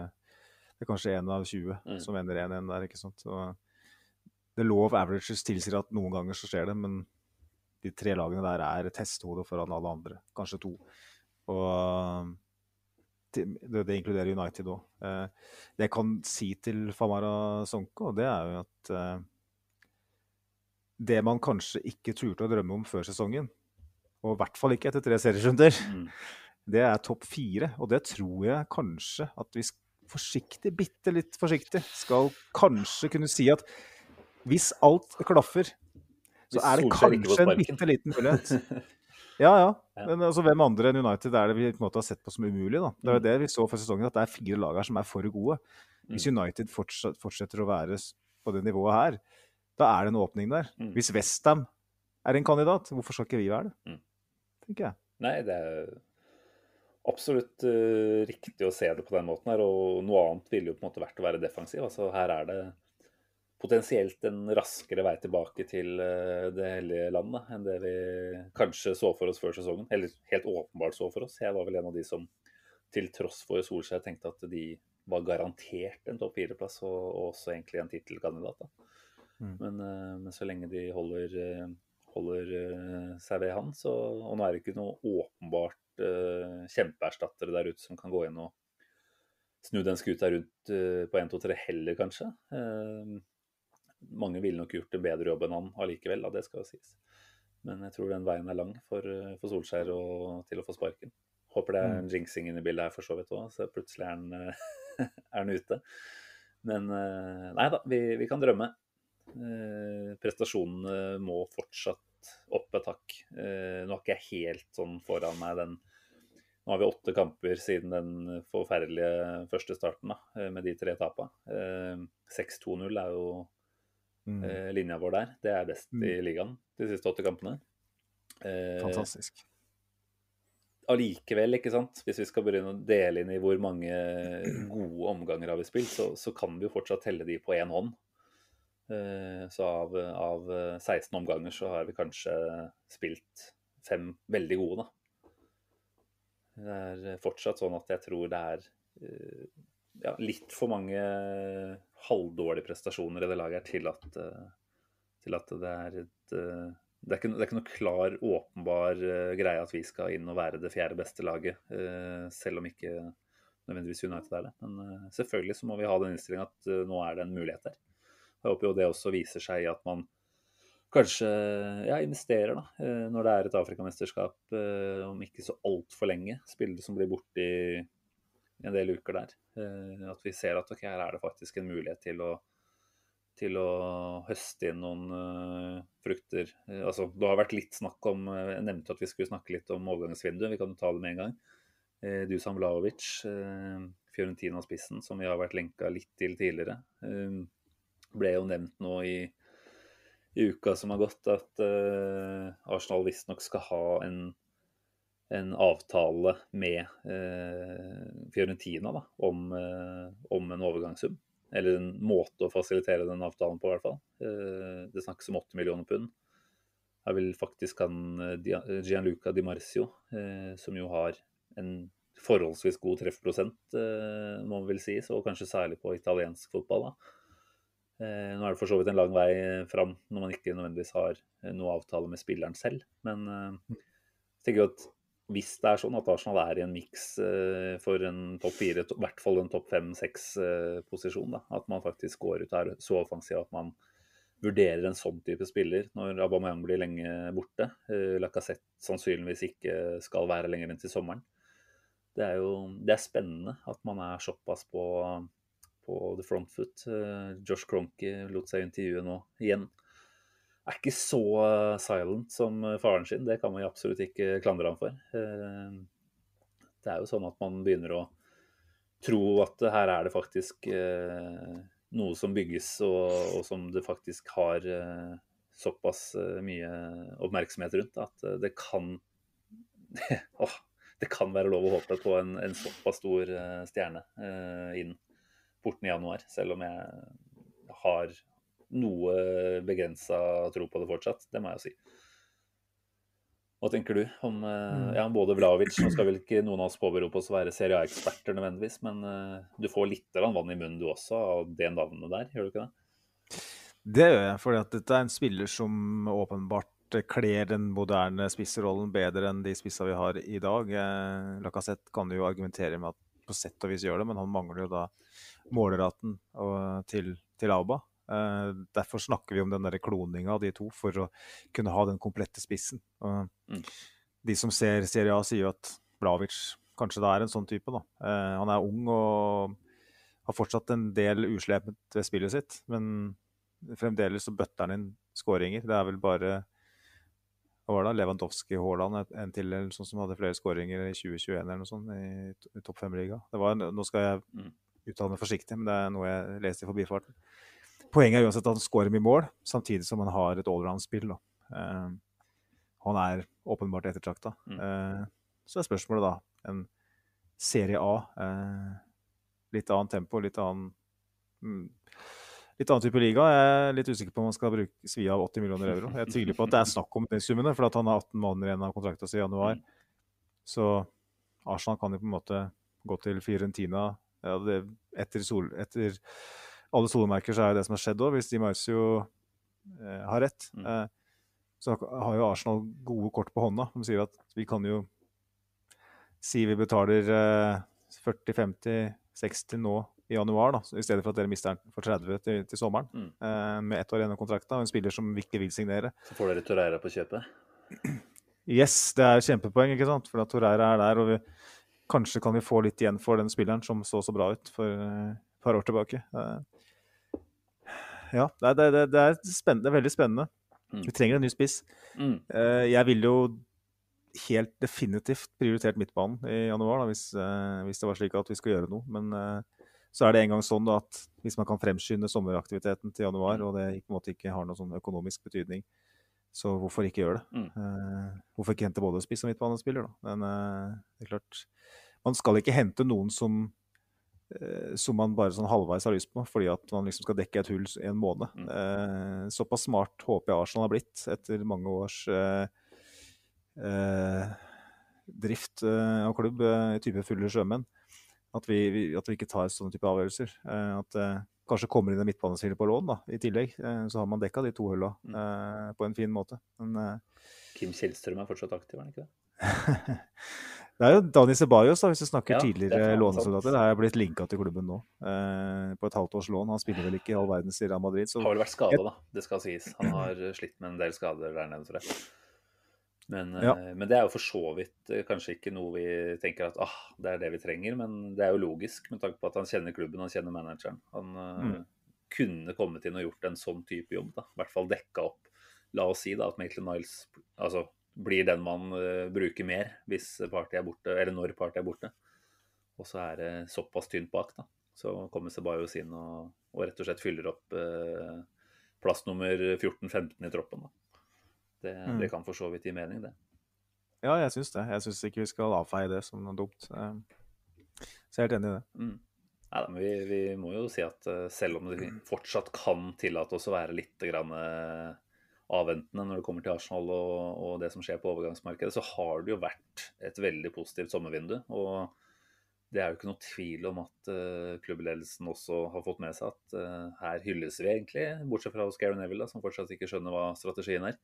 Det er kanskje én av 20 mm. som ender 1-1 der, ikke sant. Og the law of averages tilsier at noen ganger så skjer det, men de tre lagene der er et hestehode foran alle andre. Kanskje to. Og det, det inkluderer United òg. Eh, det jeg kan si til Famara Sonko, det er jo at eh, det man kanskje ikke turte å drømme om før sesongen, og i hvert fall ikke etter tre serierunder, mm. det er topp fire. Og det tror jeg kanskje at vi forsiktig, bitte litt forsiktig, skal kanskje kunne si at hvis alt klaffer, så er det kanskje en bitte liten mulighet. Ja, ja. Men altså, hvem andre enn United er det vi på en måte har sett på som umulig? da? Det er jo mm. det vi så for sesongen, at det er fire lag her som er for gode. Hvis mm. United fortsetter å være på det nivået her, da er det en åpning der. Mm. Hvis Westham er en kandidat, hvorfor skal ikke vi være det? Tenker jeg. Nei, det er absolutt uh, riktig å se det på den måten her. Og noe annet ville jo på en måte vært å være defensiv. Altså her er det potensielt en raskere vei tilbake til uh, det hellige landet enn det vi kanskje så for oss før sesongen. Eller helt åpenbart så for oss. Jeg var vel en av de som til tross for Solskjær tenkte at de var garantert en topp fireplass og, og, også egentlig en tittelkandidat. Mm. Men, eh, men, så lenge de holder, eh, holder eh, seg ved han, så Og nå er det ikke noe åpenbart uh, kjempeerstattere der ute som kan gå inn og snu den skuta rundt uh, på 1, 2, 3 heller, kanskje. Uh, mange ville nok gjort en bedre jobb enn han allikevel, det skal jo sies. Men jeg tror den veien er lang for, for Solskjær og, til å få sparken. Håper det er en mm. jinxing inne i bildet her for så vidt òg, så plutselig er han, er han ute. Men nei da, vi, vi kan drømme. Eh, prestasjonene må fortsatt opp et hakk. Eh, nå har ikke jeg helt sånn foran meg den Nå har vi åtte kamper siden den forferdelige første starten da, eh, med de tre tapene. 6-2-0 er jo Mm. eh, linja vår der. Det er best i Mm. ligaen de siste åtte kampene. Eh, Fantastisk. allikevel, ikke sant, hvis vi skal begynne å dele inn i hvor mange gode omganger har vi spilt, så, så kan vi jo fortsatt telle de på én hånd. Eh, Så av, av 16 omganger så har vi kanskje spilt fem veldig gode, da. Det er fortsatt sånn at jeg tror det er eh, ja, litt for mange halvdårlige prestasjoner i det laget til at, eh, til at det er et eh, det er, ikke, det er ikke noe klar, åpenbar eh, greie at vi skal inn og være det fjerde beste laget, selv om ikke nødvendigvis United er det. Men selvfølgelig så må vi ha den innstillinga at nå er det en mulighet der. Jeg håper jo det også viser seg i at man kanskje ja, investerer da, når det er et Afrikamesterskap om ikke så altfor lenge. Spillere som blir borte i en del uker der. Eh, At vi ser at okay, her er det faktisk en mulighet til å til å høste inn noen eh, frukter. Eh, altså, det har vært litt snakk om Jeg nevnte at vi skulle snakke litt om overgangsvinduet. Vi kan jo ta det med en gang. Dusan Vlaovic, Fiorentina-spissen, som vi har vært lenka litt til tidligere, ble jo nevnt nå i, i uka som har gått, at uh, Arsenal visstnok skal ha en, en avtale med eh, Fiorentina da, om, eh, om en overgangssum. Eller en måte å fasilitere den avtalen på, i hvert fall. Eh, Det snakkes om 8 millioner pund. Jeg vil faktisk han Gianluca Di Marcio, som jo har en forholdsvis god treffprosent, må man vel si, så kanskje særlig på italiensk fotball. da. Nå er det for så vidt en lang vei fram når man ikke nødvendigvis har noe avtale med spilleren selv. Men jeg tenker jo at hvis det er sånn at Arsenal er i en miks eh, for en topp fire, i hvert fall en topp fem-seks-posisjon, da, at man faktisk går ut og er så offensiv at man vurderer en sånn type spiller når Aubameyang blir lenge borte. Eh, Lacassette sannsynligvis ikke skal være lenger enn til sommeren. Det er jo det er spennende at man er såpass på, på the front foot. Eh, Josh Cronky lot seg intervjue nå igjen. Er ikke så eh, silent som eh, faren sin, det kan man jo absolutt ikke klandre ham for. Eh, Det er jo sånn at man begynner å tro at her er det faktisk noe som bygges, og, og som det faktisk har såpass mye oppmerksomhet rundt at det kan det kan være lov å håpe på en, en såpass stor stjerne innen inn porten i januar, selv om jeg har noe begrensa tro på det fortsatt. Det må jeg jo si. Hva tenker du om eh, ja, både Vlaovic Nå skal vel ikke noen av oss påberope oss å være Serie A-eksperter nødvendigvis, men eh, du får litt vann i munnen du også av det navnet der, gjør du ikke det? Det gjør jeg, at dette er en spiller som åpenbart kler den moderne spissrollen bedre enn de spissa vi har i dag. Eh, Lacassette kan jo argumentere med at på sett og vis gjør det, men han mangler jo da måleraten til, til Auba. Eh, derfor snakker vi om den kloninga av de to, for å kunne ha den komplette spissen. Mm. De som ser Serie A, sier jo at Blavic kanskje da er en sånn type. da. Eh, han er ung og har fortsatt en del uslepent ved spillet sitt, men fremdeles så bøtter han inn skåringer. Det er vel bare hva var det, Lewandowski Haaland en- til eller sånn som hadde flere skåringer i 2021 eller noe sånt i, topp fem-liga. Det var, en- Nå skal jeg Mm. uttale meg forsiktig, men det er noe jeg leste i forbifarten. Poenget er uansett at han skårer mye mål, samtidig som han har et allround-spill. Eh, han er åpenbart ettertrakta. Mm. Eh, så er spørsmålet da en Serie A. Uh, litt annet tempo, litt annen mm, Litt annen type liga. Jeg er litt usikker på om han skal bruke, svi av 80 millioner euro. Jeg tviler på at det er snakk om de summene, for at han har 18 måneder igjen av kontrakta si i januar. Så Arsenal kan jo på en måte gå til Fiorentina ja, det, etter, sol, etter alle solemerker så er jo det som har skjedd òg, hvis Di Marcio eh, har rett. Mm. Eh, så har jo Arsenal gode kort på hånda. De sier at vi kan jo si vi betaler eh, 40-50-60 nå i januar, da, i stedet for at dere mister den for 30 til, til sommeren. Mm. Eh, med ett år igjen av kontrakten og en spiller som ikke vil signere. Så får dere Torreira på kjøpet. Yes, det er kjempepoeng, ikke sant? For Torreira er der, og vi, kanskje kan vi få litt igjen for den spilleren som så så bra ut for eh, et par år tilbake. Eh, ja, det er, det, det, er det er veldig spennende. Mm. Vi trenger en ny spiss. Mm. Uh, jeg ville jo helt definitivt prioritert midtbanen i januar, da, hvis, uh, hvis det var slik at vi skulle gjøre noe. Men uh, Så er det en gang sånn da, at hvis man kan fremskynde sommeraktiviteten til januar, og det på en måte ikke har noen sånn økonomisk betydning, så hvorfor ikke gjøre det? Mm. Hvorfor ikke hente både spiss og midtbanespiller, da? Men det er klart Man skal ikke hente noen som som man bare sånn halvveis har lyst på, fordi at man liksom skal dekke et hull i en måned. Mm. Eh, såpass smart håper jeg Arsenal har blitt etter mange års eh, eh, drift eh, av klubb, eh, type fulle sjømenn. At vi, vi, at vi ikke tar sånne type avgjørelser. Eh, at det kanskje kommer inn en midtbanespiller på lån da, i tillegg. Eh, så har man dekka de to hulla Mm. eh, på en fin måte. Men eh, Kim Kjellstrøm er fortsatt aktiv, er han ikke det? det er jo Dani Ceballos, da, hvis du snakker Ja, er tidligere lånesoldater. Er blitt linka til klubben nå, eh, på et halvt års lån. Han spiller vel ikke i all verdens i Real Madrid. Så Har vel vært skada, da. Det skal sies. Han har slitt med en del skader der nede, tror jeg. Men, Ja. eh, men det er jo for så vidt eh, kanskje ikke noe vi tenker at ah, det er det vi trenger, men det er jo logisk med tanke på at han kjenner klubben, han kjenner manageren. Han mm. uh, kunne kommet inn og gjort en sånn type jobb, da. I hvert fall dekka opp. La oss si da at Maitland Niles altså, blir den man eh, bruker mer hvis partiet er borte, eller når partiet er borte. Og så er det såpass tynt bak, da. Så kommer Sebajos inn og, og rett og slett fyller opp eh, plass nummer 14-15 i troppen. da. Det, Mm. det kan for så vidt gi mening, det. ja, jeg syns det. Jeg syns ikke vi skal avfeie det som noe dumt. Eh, Så jeg er helt enig i det. Mm. Neida, men vi, vi må jo si at eh, selv om vi fortsatt kan tillate oss å være litt grann, eh, avventende når det kommer til Arsenal og, og det som skjer på overgangsmarkedet, så har det jo vært et veldig positivt sommervindu. Og det er jo ikke noe tvil om at uh, klubbledelsen også har fått med seg at uh, her hylles vi egentlig, bortsett fra hos Gary Neville, da, som fortsatt ikke skjønner hva strategien er.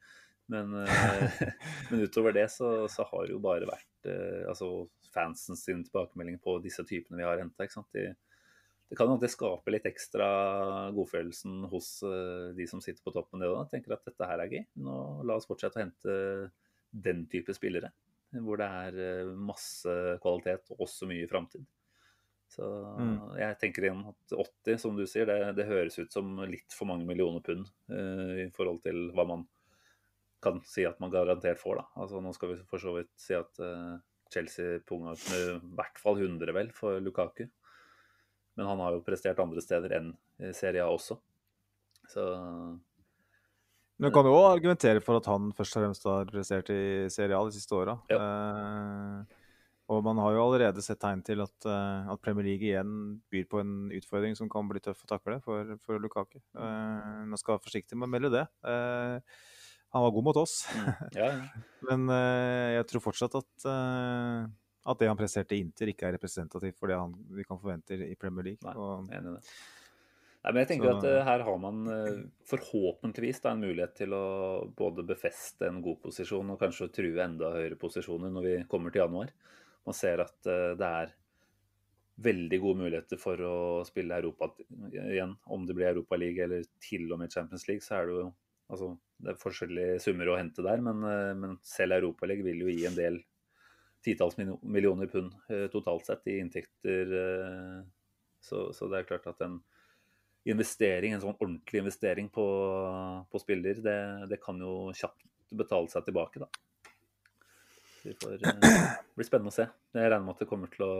Men, uh, men utover det så, så har det jo bare vært altså fansen tilbakemelding på disse typene vi har henta. De, det kan jo at det skaper litt ekstra godfølelsen hos eh, de som sitter på toppen. det også. Tenker at dette her er gøy. Nå La oss fortsette å hente den type spillere. Hvor det er eh, masse kvalitet og også mye framtid. Så Mm. jeg tenker igjen at 80, som du sier, det, det høres ut som litt for mange millioner pund eh, i forhold til hva man kan si at man garantert får. da. Altså Nå skal vi for så vidt si at eh, Chelsea punga ut med i hvert fall 100 vel for Lukaku. Men han har jo prestert andre steder enn Serie A også. Så Men du kan jo også argumentere for at han først og fremst har prestert i Serie A de siste åra. Ja. Eh, og man har jo allerede sett tegn til at, eh, at Premier League igjen byr på en utfordring som kan bli tøff å takle for, for Lukaku. Eh, man skal være forsiktig med å melde det. Eh, han var god mot oss, mm, ja, ja. men eh, jeg tror fortsatt at, at det han presterte i Inter, ikke er representativt for det han, vi kan forvente i Premier League. Nei. Og, enig i det. Nei, men jeg tenker Så- at eh, her har man eh, forhåpentligvis da, en mulighet til å både befeste en god posisjon og kanskje true enda høyere posisjoner når vi kommer til januar. Man ser at eh, det er veldig gode muligheter for å spille Europa igjen. Om det blir Europa League eller til og med Champions League, så er det jo altså, det er forskjellige summer å hente der. Men, men selv Europa League vil jo gi en del titalls millioner pund eh, totalt sett i inntekter. eh, så, så det er klart at en investering, en sånn ordentlig investering på, på spiller, det, det kan jo kjapt betale seg tilbake, da. Det får eh, bli spennende å se. Jeg regner med at det kommer til å,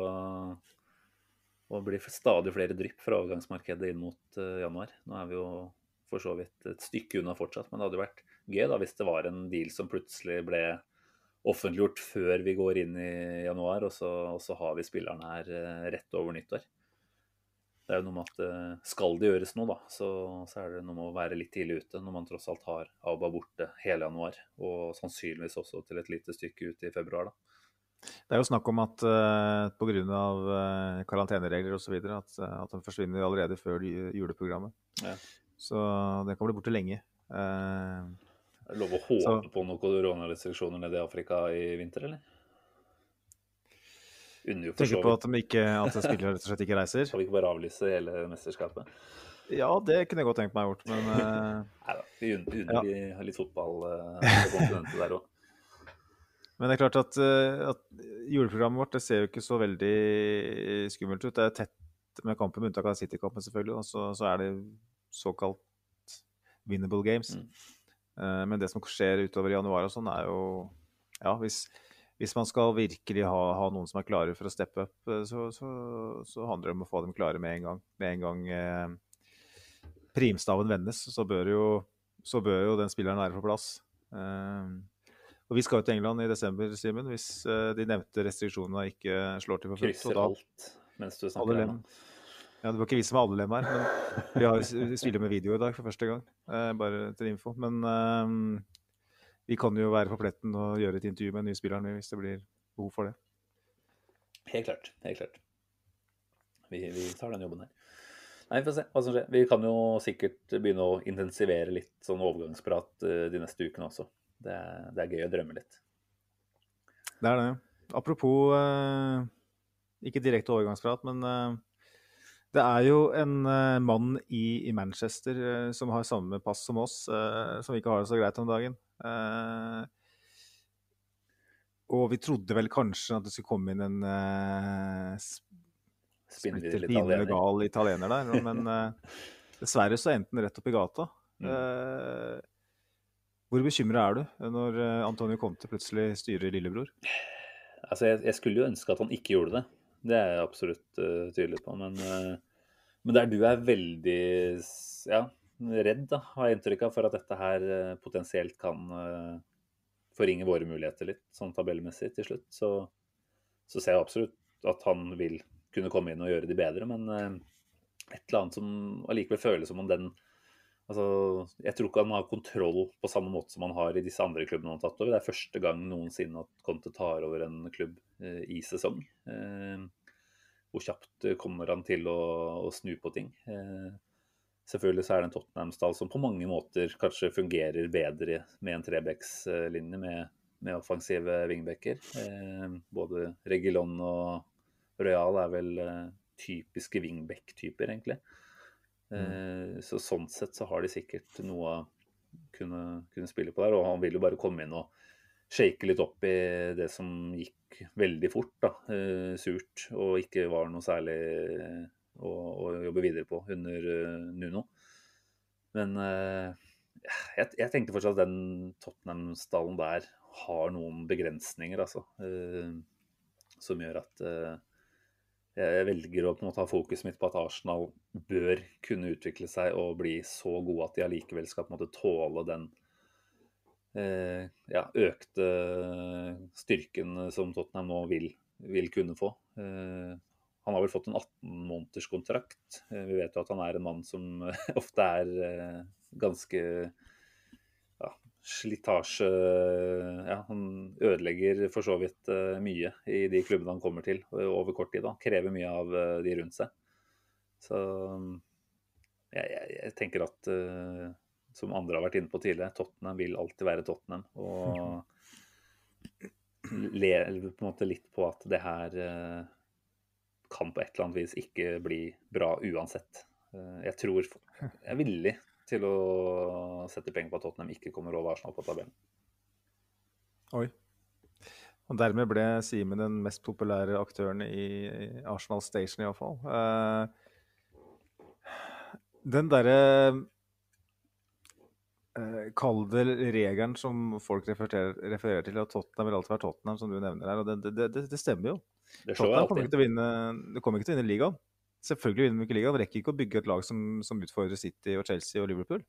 å bli stadig flere drypp fra overgangsmarkedet inn mot januar. Nå er vi jo for så vidt et stykke unna fortsatt, men det hadde jo vært gøy da hvis det var en deal som plutselig ble offentliggjort før vi går inn i januar, og så, og så har vi spillerne her eh, rett over nyttår. Det er jo noe med at eh, skal det gjøres noe, da, så, så er det noe med å være litt tidlig ute når man tross alt har Auba borte hele januar, og sannsynligvis også til et lite stykke ut i februar. da. Det er jo snakk om at uh, pga. Uh, karanteneregler osv. At, uh, at den forsvinner allerede før juleprogrammet. Ja. Så den kan bli borte lenge. Eh, Er det lov å håpe Så- på noen koronarestriksjoner nede i Afrika i vinter, eller? Tenker på at, de ikke, at spillere rett og slett ikke reiser. Skal vi ikke bare avlyse hele mesterskapet? Ja, det kunne jeg godt tenkt meg gjort, men eh, Nei da, vi unner, Ja. litt fotball eh, på der òg. Men det er klart at, eh, at juleprogrammet vårt det ser jo ikke så veldig skummelt ut. Det er tett med kampen, med unntak av City-kampen selvfølgelig. Og så, så er det såkalt winnable games. Mm. Eh, men det som skjer utover januar og sånn, er jo Ja, hvis, hvis man skal virkelig ha, ha noen som er klare for å steppe opp, eh, så, så, så, handler det om å få dem klare med en gang. Med en gang eh, primstaven vendes, så bør, jo, så bør jo den spilleren være på plass. Eh, og Vi skal jo til England i desember, Simen, hvis eh, de nevnte restriksjonene ikke slår til for fullt. Krysser alt mens du snakker lem. Ja, Det var ikke vi som var alle her, men vi har spiller med video i dag for første gang. Eh, bare til info. Men eh, vi kan jo være på pletten og gjøre et intervju med en ny spiller hvis det blir behov for det. Helt klart. Helt klart. Vi, vi tar den jobben her. Nei, får se hva som skjer. Vi kan jo sikkert begynne å intensivere litt sånn overgangsprat eh, de neste ukene også. Det er, det er gøy å drømme litt. Det er det. Apropos eh, ikke direkte overgangsprat, men eh, det er jo en uh, mann i, i Manchester uh, som har samme pass som oss, uh, som ikke har det så greit om dagen. Og vi trodde vel kanskje at det skulle komme inn en uh, splitter italiener. italiener der, men dessverre så endte den rett opp i gata. Mm. Hvor bekymra er du når Antonio Conte plutselig styrer lillebror? Altså, jeg, jeg skulle jo ønske at han ikke gjorde det. Det er jeg absolutt uh, tydelig på. Men, uh, men der du er veldig ja, redd, da, har jeg inntrykk av, for at dette her uh, potensielt kan forringe våre muligheter litt, sånn tabellmessig til slutt, så, så ser jeg absolutt at han vil kunne komme inn og gjøre de bedre. Men et eller annet som allikevel føles som om den Altså, jeg tror ikke han har kontroll på samme måte som han har i disse andre klubbene han har tatt over. Det er første gang noensinne at Conte tar over en klubb eh, i sesong. Eh, hvor kjapt kommer han til å, å snu på ting? Eh, selvfølgelig så er det en Tottenham-stall som på mange måter kanskje fungerer bedre med en trebekslinje med, med offensive vingbekker. Eh, både Regilon og Royal er vel eh, typiske wingback-typer, egentlig. Eh, Så sånn sett så har de sikkert noe å kunne, kunne spille på der. Og han vil jo bare komme inn og shake litt opp i det som gikk veldig fort, da. eh, Surt. Og ikke var noe særlig eh, å, å jobbe videre på under Nuno. Men jeg, jeg tenkte fortsatt at den Tottenham-stallen der har noen begrensninger, altså. Som gjør at jeg velger å på en måte ha fokuset mitt på at Arsenal bør kunne utvikle seg og bli så gode at de allikevel skal på en måte tåle den eh, ja, økte styrken som Tottenham nå vil, vil kunne få. Eh, han har vel fått en 18 måneders kontrakt. Eh, vi vet jo at han er en mann som ofte er eh, ganske ja, slitasje ja, Han ødelegger for så vidt eh, mye i de klubbene han kommer til eh, over kort tid. da, Krever mye av eh, de rundt seg. Så jeg, jeg, jeg tenker at som andre har vært inne på tidligere, Tottenham vil alltid være Tottenham. Og le på en måte litt på at det her kan på et eller annet vis ikke bli bra uansett. Jeg tror Jeg er villig til å sette penger på at Tottenham ikke kommer over Arsenal på tabellen. Oi. Og dermed ble Simen den mest populære aktøren i Arsenal Station, iallfall. Uh, den derre uh, Kall det regelen som folk refererer, refererer til, at Tottenham vil alltid være Tottenham, som du nevner her. og Det, det, det, stemmer jo. Det Tottenham kommer ikke vinne, kommer ikke til å vinne ligaen. Selvfølgelig vinner de ikke ligaen. Rekker ikke å bygge et lag som, som utfordrer City og Chelsea og Liverpool.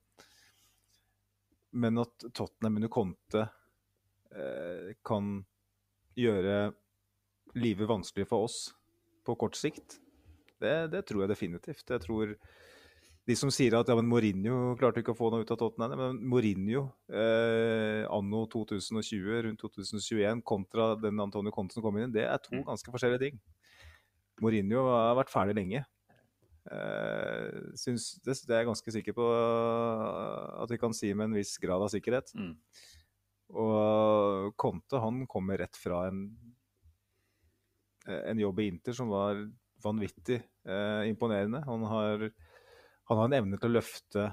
Men at Tottenham under Conte eh, kan gjøre livet vanskelig for oss på kort sikt, det, det tror jeg definitivt. Jeg tror de som sier at ja, men Mourinho klarte ikke å få noe ut av Tottenham. Men Mourinho eh, anno 2020, rundt 2021, kontra den Antonio Conte som kom inn, det er to Mm. ganske forskjellige ting. Mourinho har vært ferdig lenge. Uh, synes, det, det er jeg ganske sikker på eh, at vi kan si med en viss grad av sikkerhet. Mm. Og Conte han kommer rett fra en, en jobb i Inter som var vanvittig uh, imponerende. Han har, han har en evne til å løfte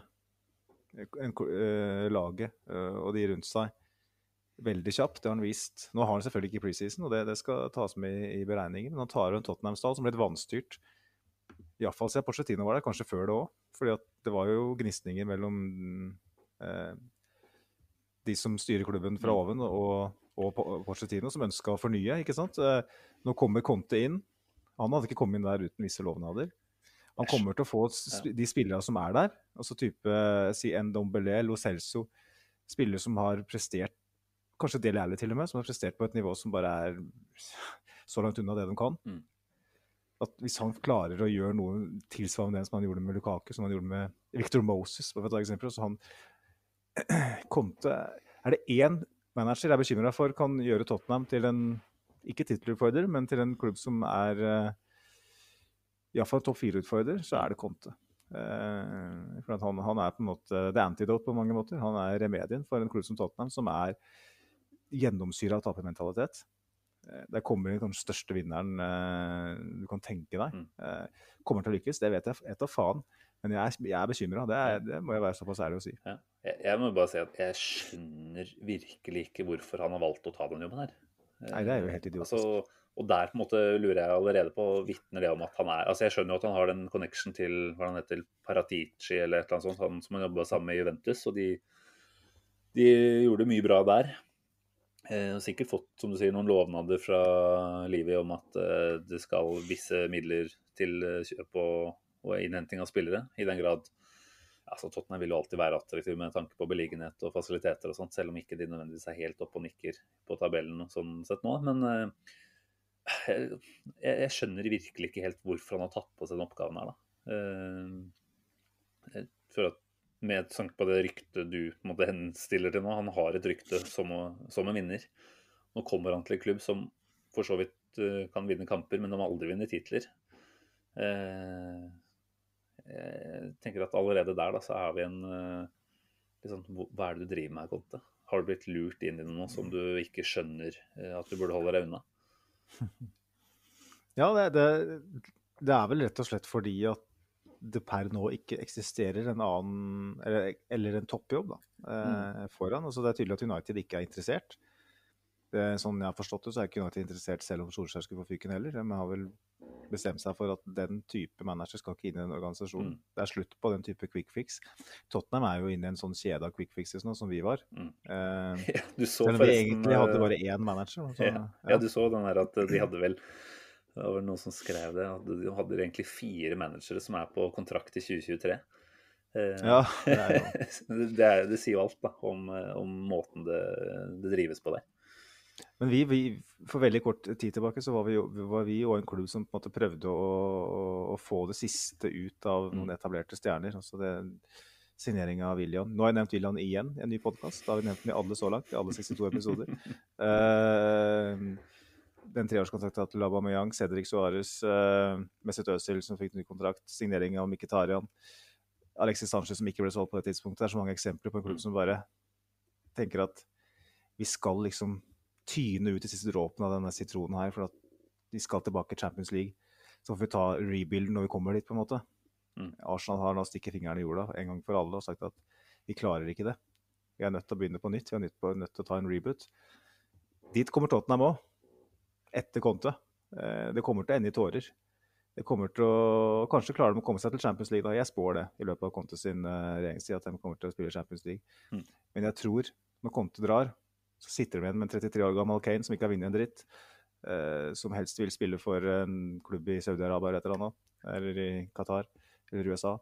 en, uh, laget eh, og de rundt seg veldig kjapt. Det har han vist. Nå har han selvfølgelig ikke preseason, og det, det skal tas med i, i beregningen. Men han tar en Tottenham-stall som ble litt vanstyrt. Iallfall siden Porcetino var der, kanskje før det òg. For det var jo gnisninger mellom eh, de som styrer klubben fra oven, og, og Porcetino, som ønska å fornye. ikke sant? Eh, Nå kommer Conte inn. Han hadde ikke kommet inn der uten visse lovnader. Han kommer til å få de spillerne som er der, altså type eh, si Ndombele, Lo Celso, spillere som har prestert, kanskje Dele Alli til og med, som har prestert på et nivå som bare er så langt unna det de kan. Mm. At hvis han klarer å gjøre noe tilsvarende det som han gjorde med Lukaku, som han gjorde med Victor Moses, for å ta eksempel, så han Conte Er det én manager jeg er bekymra for kan gjøre Tottenham til en ikke tittelutfordrer, men til en klubb som er uh, iallfall topp fire-utfordrer, så er det Conte. Eh, for at han, han er på en måte the antidote på mange måter. Han er remedien for en klubb som Tottenham, som er gjennomsyra tapermentalitet. Eh, Der kommer den største vinneren eh, du kan tenke deg. Mm. Eh, kommer til å lykkes, det vet jeg. Et av faen. Men jeg er, jeg er bekymra. Det, det må jeg være såpass ærlig å si. Ja. Jeg, jeg må bare si at jeg skjønner virkelig ikke hvorfor han har valgt å ta den jobben her. Nei, det er jo helt idiotisk. Altså, og der på en måte lurer jeg allerede på, vitner det om at han er Altså Jeg skjønner jo at han har den connection til hva han heter, Paratici eller et eller annet sånt, han som har jobba sammen med Juventus. Og de, de gjorde mye bra der. Eh, har sikkert fått som du sier, noen lovnader fra Livi om at eh, det skal visse midler til eh, kjøp og, og innhenting av spillere. I den grad altså Tottenham vil jo alltid være attraktiv med tanke på beliggenhet og fasiliteter og sånt, selv om ikke de nødvendigvis er helt oppe og nikker på tabellen og sånn sett nå. Men jeg, jeg skjønner virkelig ikke helt hvorfor han har tatt på seg den oppgaven her, da. Jeg føler at med tanke på det ryktet du på en måte henstiller til nå, han har et rykte som, som en vinner. Nå kommer han til en klubb som for så vidt eh, kan vinne kamper, men de har aldri vunnet titler. Eh, jeg tenker at allerede der da, så er vi en liksom, Hva er det du driver med her, Conte? Har du blitt lurt inn i noe som du ikke skjønner at du burde holde deg unna? Ja, det, det, det er vel rett og slett fordi at det per nå ikke eksisterer en annen Eller, eller en toppjobb da, eh, foran. Altså, det er tydelig at United ikke er interessert. Det, er sånn jeg har forstått det, så er ikke United interessert selv om Solskjær skulle få fyken heller. De har vel bestemt seg for at den type manager skal ikke inn i en organisasjon. Mm. Det er slutt på den type quick fix. Tottenham er jo inne i en sånn kjede av quick fixes nå, som vi var. Mm. Eh, Ja, du så selv om vi egentlig hadde eh, bare én manager. Så, ja, ja, du så den der at de hadde vel Det var noen som skrev det. at De hadde egentlig fire managere som er på kontrakt i 2023. Eh, Ja, det er jo det, er, det sier jo alt da, om, eh, om måten det, det drives på der. Men vi, vi, for veldig kort tid tilbake så var vi, var vi og en klubb som på en måte prøvde å, å, å få det siste ut av noen etablerte stjerner. altså det Signering av William. Nå har jeg nevnt William igjen i en ny podkast. Da har vi nevnt den i alle så langt, i alle 62 episoder. Eh, den treårskontrakten til Aubameyang, Cedric Suárez, uh, Mesut Özil som fikk ny kontrakt, signering av Mkhitaryan, Alexis Sanchez som ikke ble solgt på det tidspunktet. Det er så mange eksempler på en klubb som bare tenker at vi skal liksom tyne ut de siste dråpene av denne sitronen her, for at de skal tilbake i Champions League. Så får vi ta rebuilden når vi kommer dit, på en måte. Mm. Arsenal har nå stikket fingeren i jorda en gang for alle og sagt at vi klarer ikke det. Vi er nødt til å begynne på nytt. Vi er nødt, på, nødt til å ta en reboot. Dit kommer Tottenham òg, etter Conte. Eh, Det kommer til å ende i tårer. Det kommer til å, Kanskje klarer de å komme seg til Champions League. da. Jeg spår det i løpet av Conte sin eh, regjeringstid, at de kommer til å spille Champions League. Mm. Men jeg tror, når Conte drar, så sitter de igjen med en 33 år gammel Kane som ikke har vunnet en dritt. eh, som helst vil spille for en klubb i Saudi-Arabia eller et eller annet. Eller i Qatar eller USA.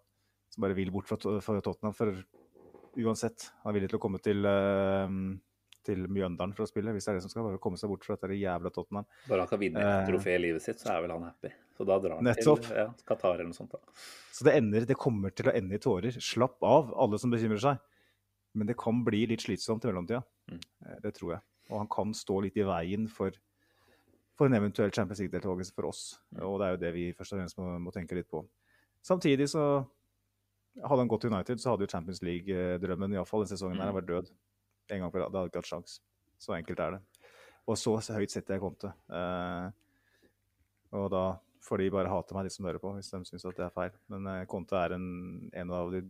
Som bare vil bort fra, fra Tottenham. For uansett, han er villig til å komme til, eh, til Mjøndalen for å spille. Hvis det er det som skal bare komme seg bort fra dette jævla Tottenham. Bare han kan vinne et trofé i livet sitt, så er vel han happy. Så da drar han Nettopp. til ja, Qatar eller noe sånt. da. Så det, ender, det kommer til å ende i tårer. Slapp av, alle som bekymrer seg. Men det kan bli litt slitsomt i mellomtida. Mm. Eh, Det tror jeg. Og han kan stå litt i veien for, for en eventuell Champions League-deltakelse for oss. Og det er jo det vi først og fremst må, må tenke litt på. Samtidig så Hadde han gått til United, så hadde jo Champions League-drømmen iallfall den sesongen her vært død. En gang for alle. Det hadde ikke hatt sjans. Så enkelt er det. Og så høyt setter jeg Conte. Eh, og da får de bare hate meg, de som hører på, hvis de syns at det er feil. Men eh, Conte er en, en av de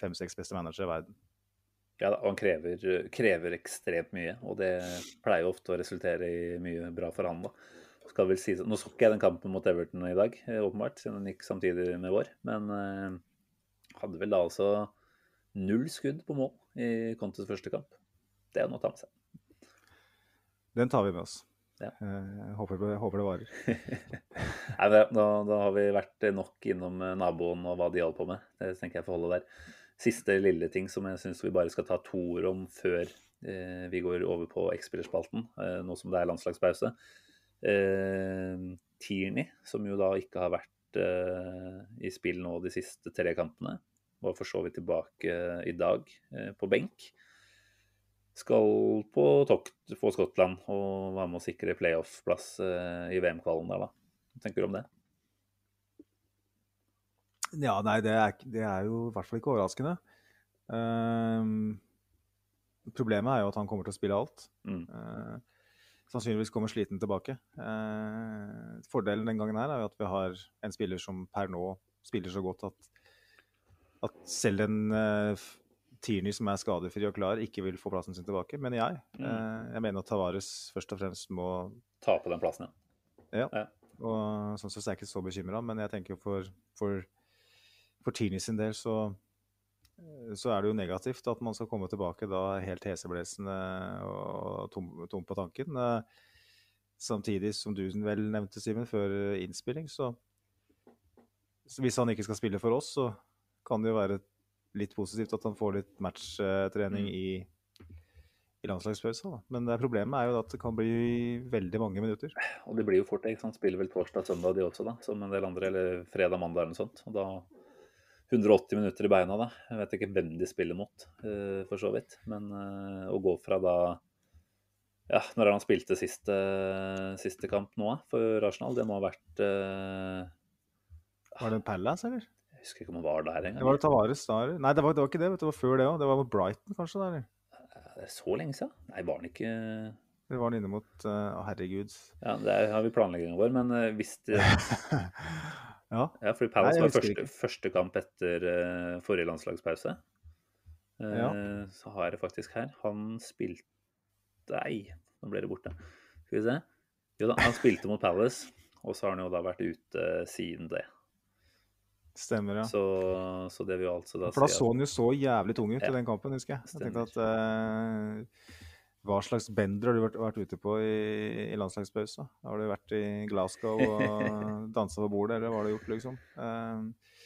fem-seks beste managere i verden. Ja, og han krever, krever ekstremt mye, og det pleier jo ofte å resultere i mye bra for han. da. Skal vel si, nå så ikke jeg den kampen mot Everton i dag, eh, åpenbart, siden den gikk samtidig med vår. Men eh, hadde vel da altså null skudd på mål i Contes første kamp. Det er noe å ta med seg. Den tar vi med oss. Ja. Jeg håper, håper det varer. Nei, da, da har vi vært nok innom eh, naboen og hva de holder på med. Det tenker jeg får holde der. Siste lille ting som jeg syns vi bare skal ta to ord om før eh, vi går over på X-spillerspalten, eh, nå som det er landslagspause. Eh, Tierney, som jo da ikke har vært eh, i spill nå de siste tre kampene, var for så vidt tilbake eh, i dag eh, på benk. Skal på tokt på Skottland og være med å sikre playoff-plass eh, i VM-kvalen der, da. Hva tenker du om det? Ja, nei, det er, det er jo i hvert fall ikke overraskende. Ehm, problemet er jo at han kommer til å spille alt. Mm. Uh, sannsynligvis kommer sliten tilbake. Uh, fordelen den gangen her er jo at vi har en spiller som per nå spiller så godt at, at selv en uh, Tierney som er skadefri og klar, ikke vil få plassen sin tilbake, mener jeg. Mm. Eh, jeg mener at Tavares først og fremst må Ta på den plassen, ja. Ja. Og sånn sett er jeg ikke så bekymra, men jeg tenker for, for, for Tierney sin del så, så er det jo negativt at man skal komme tilbake da helt heseblesende og tom, tom på tanken. Eh, Samtidig som du vel nevnte, Simen, før innspilling, så, så hvis han ikke skal spille for oss, så kan det jo være litt positivt at han får litt matchtrening Mm. i, i landslagspausen. Men det problemet er jo at det kan bli veldig mange minutter. Og det blir jo fort det. ikke sant? Spiller vel torsdag søndag de også, da, som en del andre. Eller fredag, mandag eller noe sånt. Og da 180 minutter i beina, da. Jeg vet ikke hvem de spiller mot, eh, for så vidt. Men eh, å gå fra da Ja, når han spilte siste, siste kamp nå, for Arsenal? Det må ha vært uh... Var det Palace, eller? Jeg husker ikke om han var der Det var engang. det Tavares da? eller? Nei, det var, det var ikke det. vet du, Det var før det òg. Det var mot Brighton, kanskje? der, eller? Det er så lenge siden? Nei, var han ikke Det var han inne mot Å, uh, herregud. Ja, det er, har vi planlegginga vår, men uh, hvis det ja. Ja, fordi Palace Nei, var første, første kamp etter uh, forrige landslagspause. Eh, Ja. Så har jeg det faktisk her. Han spilte Nei, nå ble det borte. Skal vi se. Jo da, han spilte mot Palace, og så har han jo da vært ute siden det. Stemmer, ja. Så, så det vil jo altså da For da så han jo så jævlig tung ut Ja. i den kampen, husker jeg. Jeg tenkte at eh, Hva slags bender har du vært, vært ute på i, i landslagspausa? Har du vært i Glasgow og dansa på bordet, eller hva har du gjort, liksom? Eh,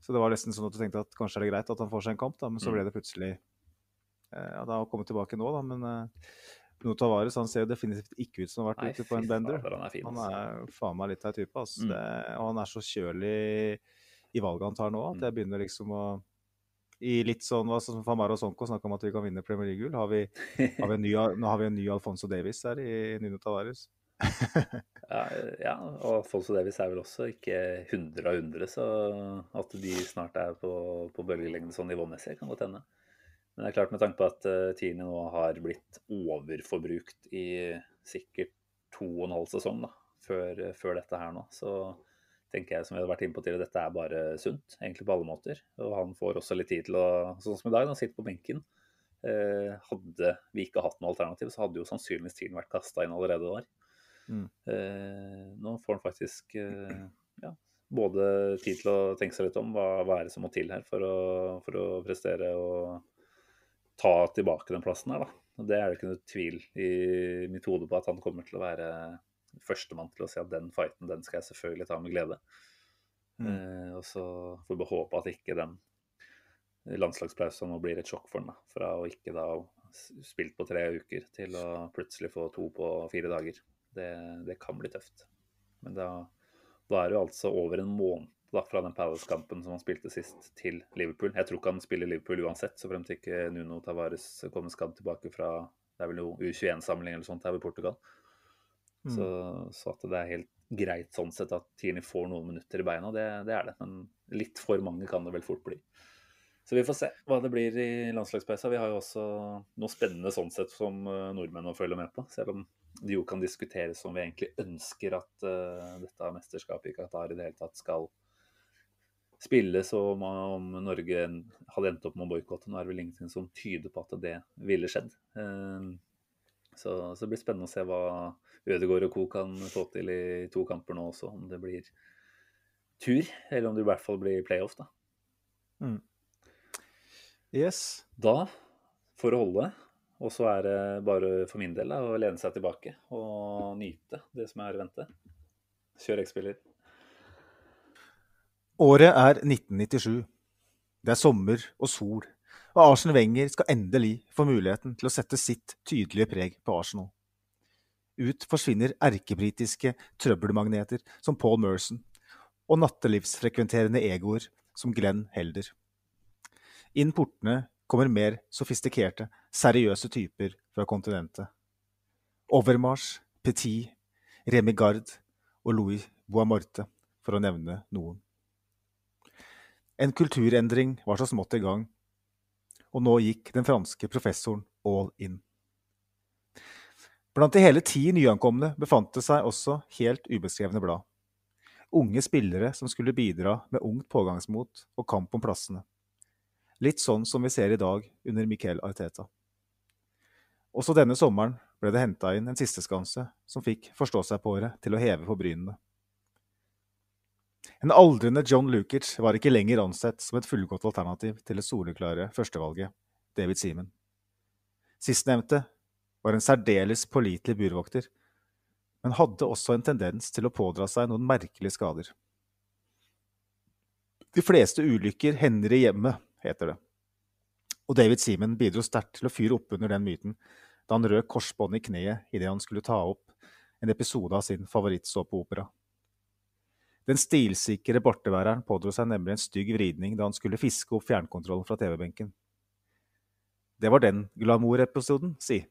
så det var nesten sånn at du tenkte at kanskje er det greit at han får seg en kamp, da, men så Mm. ble det plutselig eh, Ja, det har kommet tilbake nå, da, men uh, Bruno Tavares han ser jo definitivt ikke ut som han har vært Nei, ute på en bender. han er fin, Han er faen meg litt av en type. Altså. Mm. Det, og han er så kjølig i valget han tar nå, at Mm. jeg begynner liksom å i litt sånn hva som Famara Sonko snakka om at vi kan vinne Premier League-gull. Har, vi- har vi en ny, nå har vi en ny Alfonso Davies der i Nino Tavares. Ja, ja, og Alfonso Davies er vel også ikke 100 av 100, så at de snart er på, på bølgelengde sånn nivåmessig, kan godt hende. Men det er klart med tanke på at uh, Tierney nå har blitt overforbrukt i sikkert to og en halv sesong da, før, før dette her nå, så tenker jeg som vi har vært inne på tidligere, dette er bare sunt, egentlig på alle måter. Og han får også litt tid til å, sånn som i dag, han sitter på benken. Eh, hadde vi ikke hatt noe alternativ, så hadde jo sannsynligvis tiden vært kasta inn allerede der. Mm. Eh, nå får han faktisk eh, ja, både tid til å tenke seg litt om hva, hva er det som må til her for å, for å prestere og ta tilbake den plassen her. Da. Og det er det ikke noe tvil i mitt hode på at han kommer til å være førstemann til å si at den fighten den skal jeg selvfølgelig ta med glede. Mm. Eh, og så får vi håpe at ikke den landslagspausen nå blir et sjokk for ham. Fra å ikke da spilt på tre uker til å plutselig få to på fire dager. Det, det kan bli tøft. Men da, da er det jo altså over en måned da, fra den Palace-kampen som han spilte sist, til Liverpool. Jeg tror ikke han spiller Liverpool uansett, så fremt ikke Nuno Tavares kommer skadd tilbake fra det er vel U21-samling eller sånt her i Portugal. Mm. Så, så at det er helt greit sånn sett at Tierney får noen minutter i beina, det, det er det. Men litt for mange kan det vel fort bli. Så vi får se hva det blir i landslagspausa. Vi har jo også noe spennende sånn sett som eh, nordmenn å følge med på. Selv om det jo kan diskuteres om vi egentlig ønsker at uh, dette mesterskapet i Qatar i det hele tatt skal spilles, og om Norge hadde endt opp med å boikotte. Nå er det vel ingenting som tyder på at det ville skjedd. Uh, så, så det blir spennende å se hva Ødegaard og co. kan få til i to kamper nå også. Om det blir tur, eller om det i hvert fall blir playoff, da. Yes. Da, for å holde, Og så er det bare for min del da, å lene seg tilbake og nyte det som er i vente. Kjør X-spiller. Året er 1997. Det er sommer og sol, og Arsen Wenger skal endelig få muligheten til å sette sitt tydelige preg på Arsenal. Ut forsvinner erkebritiske trøbbelmagneter som Paul Merson og nattelivsfrekventerende egoer som Glenn Helder. Inn portene kommer mer sofistikerte, seriøse typer fra kontinentet. Overmars, Petit, Remi Gard og Louis Boamorte, for å nevne noen. En kulturendring var så smått i gang, og nå gikk den franske professoren all in. Blant de hele ti nyankomne befant det seg også helt ubeskrevne blad. Unge spillere som skulle bidra med ungt pågangsmot og kamp om plassene. Litt sånn som vi ser i dag under Miquel Arteta. Også denne sommeren ble det henta inn en sisteskanse som fikk forstå seg på året til å heve på brynene. En aldrende John Lukic var ikke lenger ansett som et fullgodt alternativ til det soleklare førstevalget, David Seaman. Sistnevnte var en særdeles pålitelig burvokter, men hadde også en tendens til å pådra seg noen merkelige skader. De fleste ulykker hender i hjemmet, heter det. Og David Seaman bidro sterkt til å fyre opp under den myten da han røk korsbåndet i kneet idet han skulle ta opp en episode av sin favorittsåpeopera. Den stilsikre borteværeren pådro seg nemlig en stygg vridning da han skulle fiske opp fjernkontrollen fra TV-benken. Det var den glamour-episoden, si.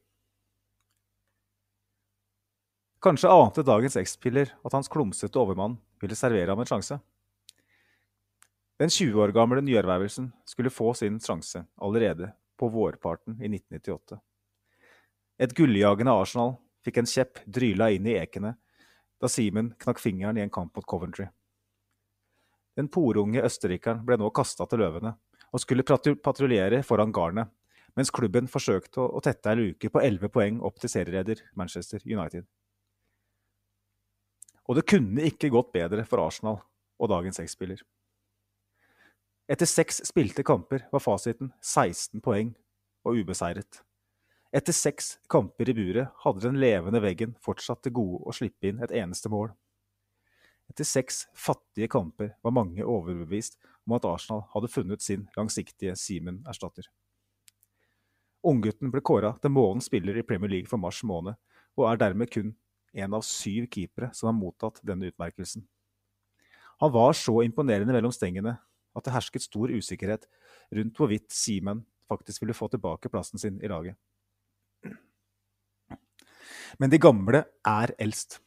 Kanskje ante dagens X-piller at hans klumsete overmann ville servere ham en sjanse. Den 20 år gamle nyervervelsen skulle få sin sjanse allerede på vårparten i 1998. Et gulljagende Arsenal fikk en kjepp dryla inn i ekene da Simen knakk fingeren i en kamp mot Coventry. Den porunge østerrikeren ble nå kasta til løvene og skulle patruljere foran garnet, mens klubben forsøkte å tette ei luke på elleve poeng opp til serieleder Manchester United. Og det kunne ikke gått bedre for Arsenal og dagens X-spiller. Etter seks spilte kamper var fasiten 16 poeng og ubeseiret. Etter seks kamper i buret hadde den levende veggen fortsatt til gode å slippe inn et eneste mål. Etter seks fattige kamper var mange overbevist om at Arsenal hadde funnet sin langsiktige Simen-erstatter. Unggutten ble kåra til månedens spiller i Premier League for mars måned, og er dermed kun en av syv keepere som har mottatt denne utmerkelsen. Han var så imponerende mellom stengene at det hersket stor usikkerhet rundt hvorvidt Simen faktisk ville få tilbake plassen sin i laget. Men de gamle er eldst.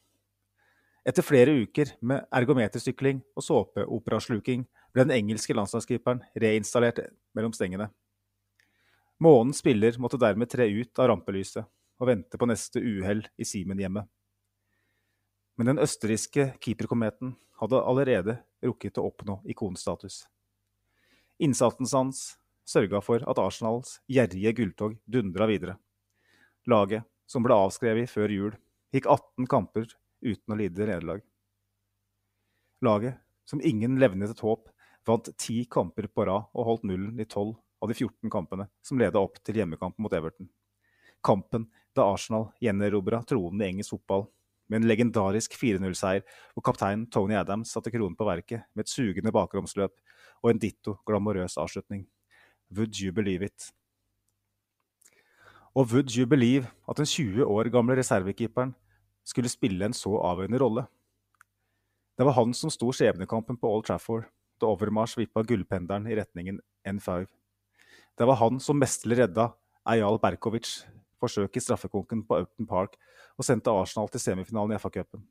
Etter flere uker med ergometersykling og såpeoperasluking ble den engelske landslagskeeperen reinstallert mellom stengene. Månens spiller måtte dermed tre ut av rampelyset og vente på neste uhell i Simen-hjemmet. Men den østerrikske keeperkometen hadde allerede rukket å oppnå ikonstatus. Innsatsen hans sørga for at Arsenals gjerrige gulltog dundra videre. Laget, som ble avskrevet før jul, gikk 18 kamper uten å lide nederlag. Laget, som ingen levnet et håp, vant ti kamper på rad og holdt nullen i 12 av de 14 kampene som leda opp til hjemmekampen mot Everton. Kampen da Arsenal gjenerobra tronen i engelsk fotball med en legendarisk 4-0-seier hvor kaptein Tony Adams satte kronen på verket med et sugende bakromsløp og en ditto glamorøs avslutning. Would you believe it? Og would you believe at den 20 år gamle reservekeeperen skulle spille en så avgjørende rolle? Det var han som sto skjebnekampen på Old Trafford da Overmars vippa gullpendelen i retningen N5. Det var han som mesterlig redda Eyal Berkovic forsøk i straffekonken på Upton Park og sendte Arsenal til semifinalen i FA-cupen.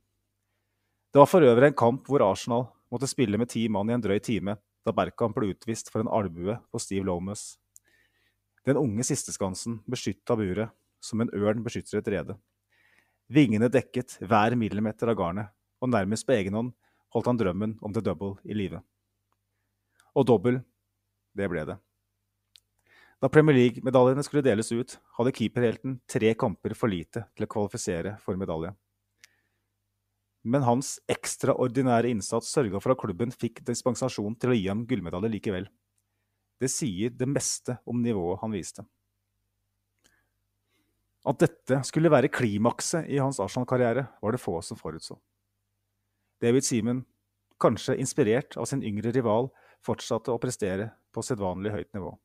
Det var for øvrig en kamp hvor Arsenal måtte spille med ti mann i en drøy time da Berkan ble utvist for en albue på Steve Lomas. Den unge sisteskansen beskytta buret som en ørn beskytter et rede. Vingene dekket hver millimeter av garnet, og nærmest på egen hånd holdt han drømmen om the double i live. Og dobbel, det ble det. Da Premier League-medaljene skulle deles ut, hadde keeperhelten tre kamper for lite til å kvalifisere for medalje. Men hans ekstraordinære innsats sørga for at klubben fikk dispensasjon til å gi ham gullmedalje likevel. Det sier det meste om nivået han viste. At dette skulle være klimakset i hans Arsenal-karriere, var det få som forutså. David Seaman, kanskje inspirert av sin yngre rival, fortsatte å prestere på sedvanlig høyt nivå.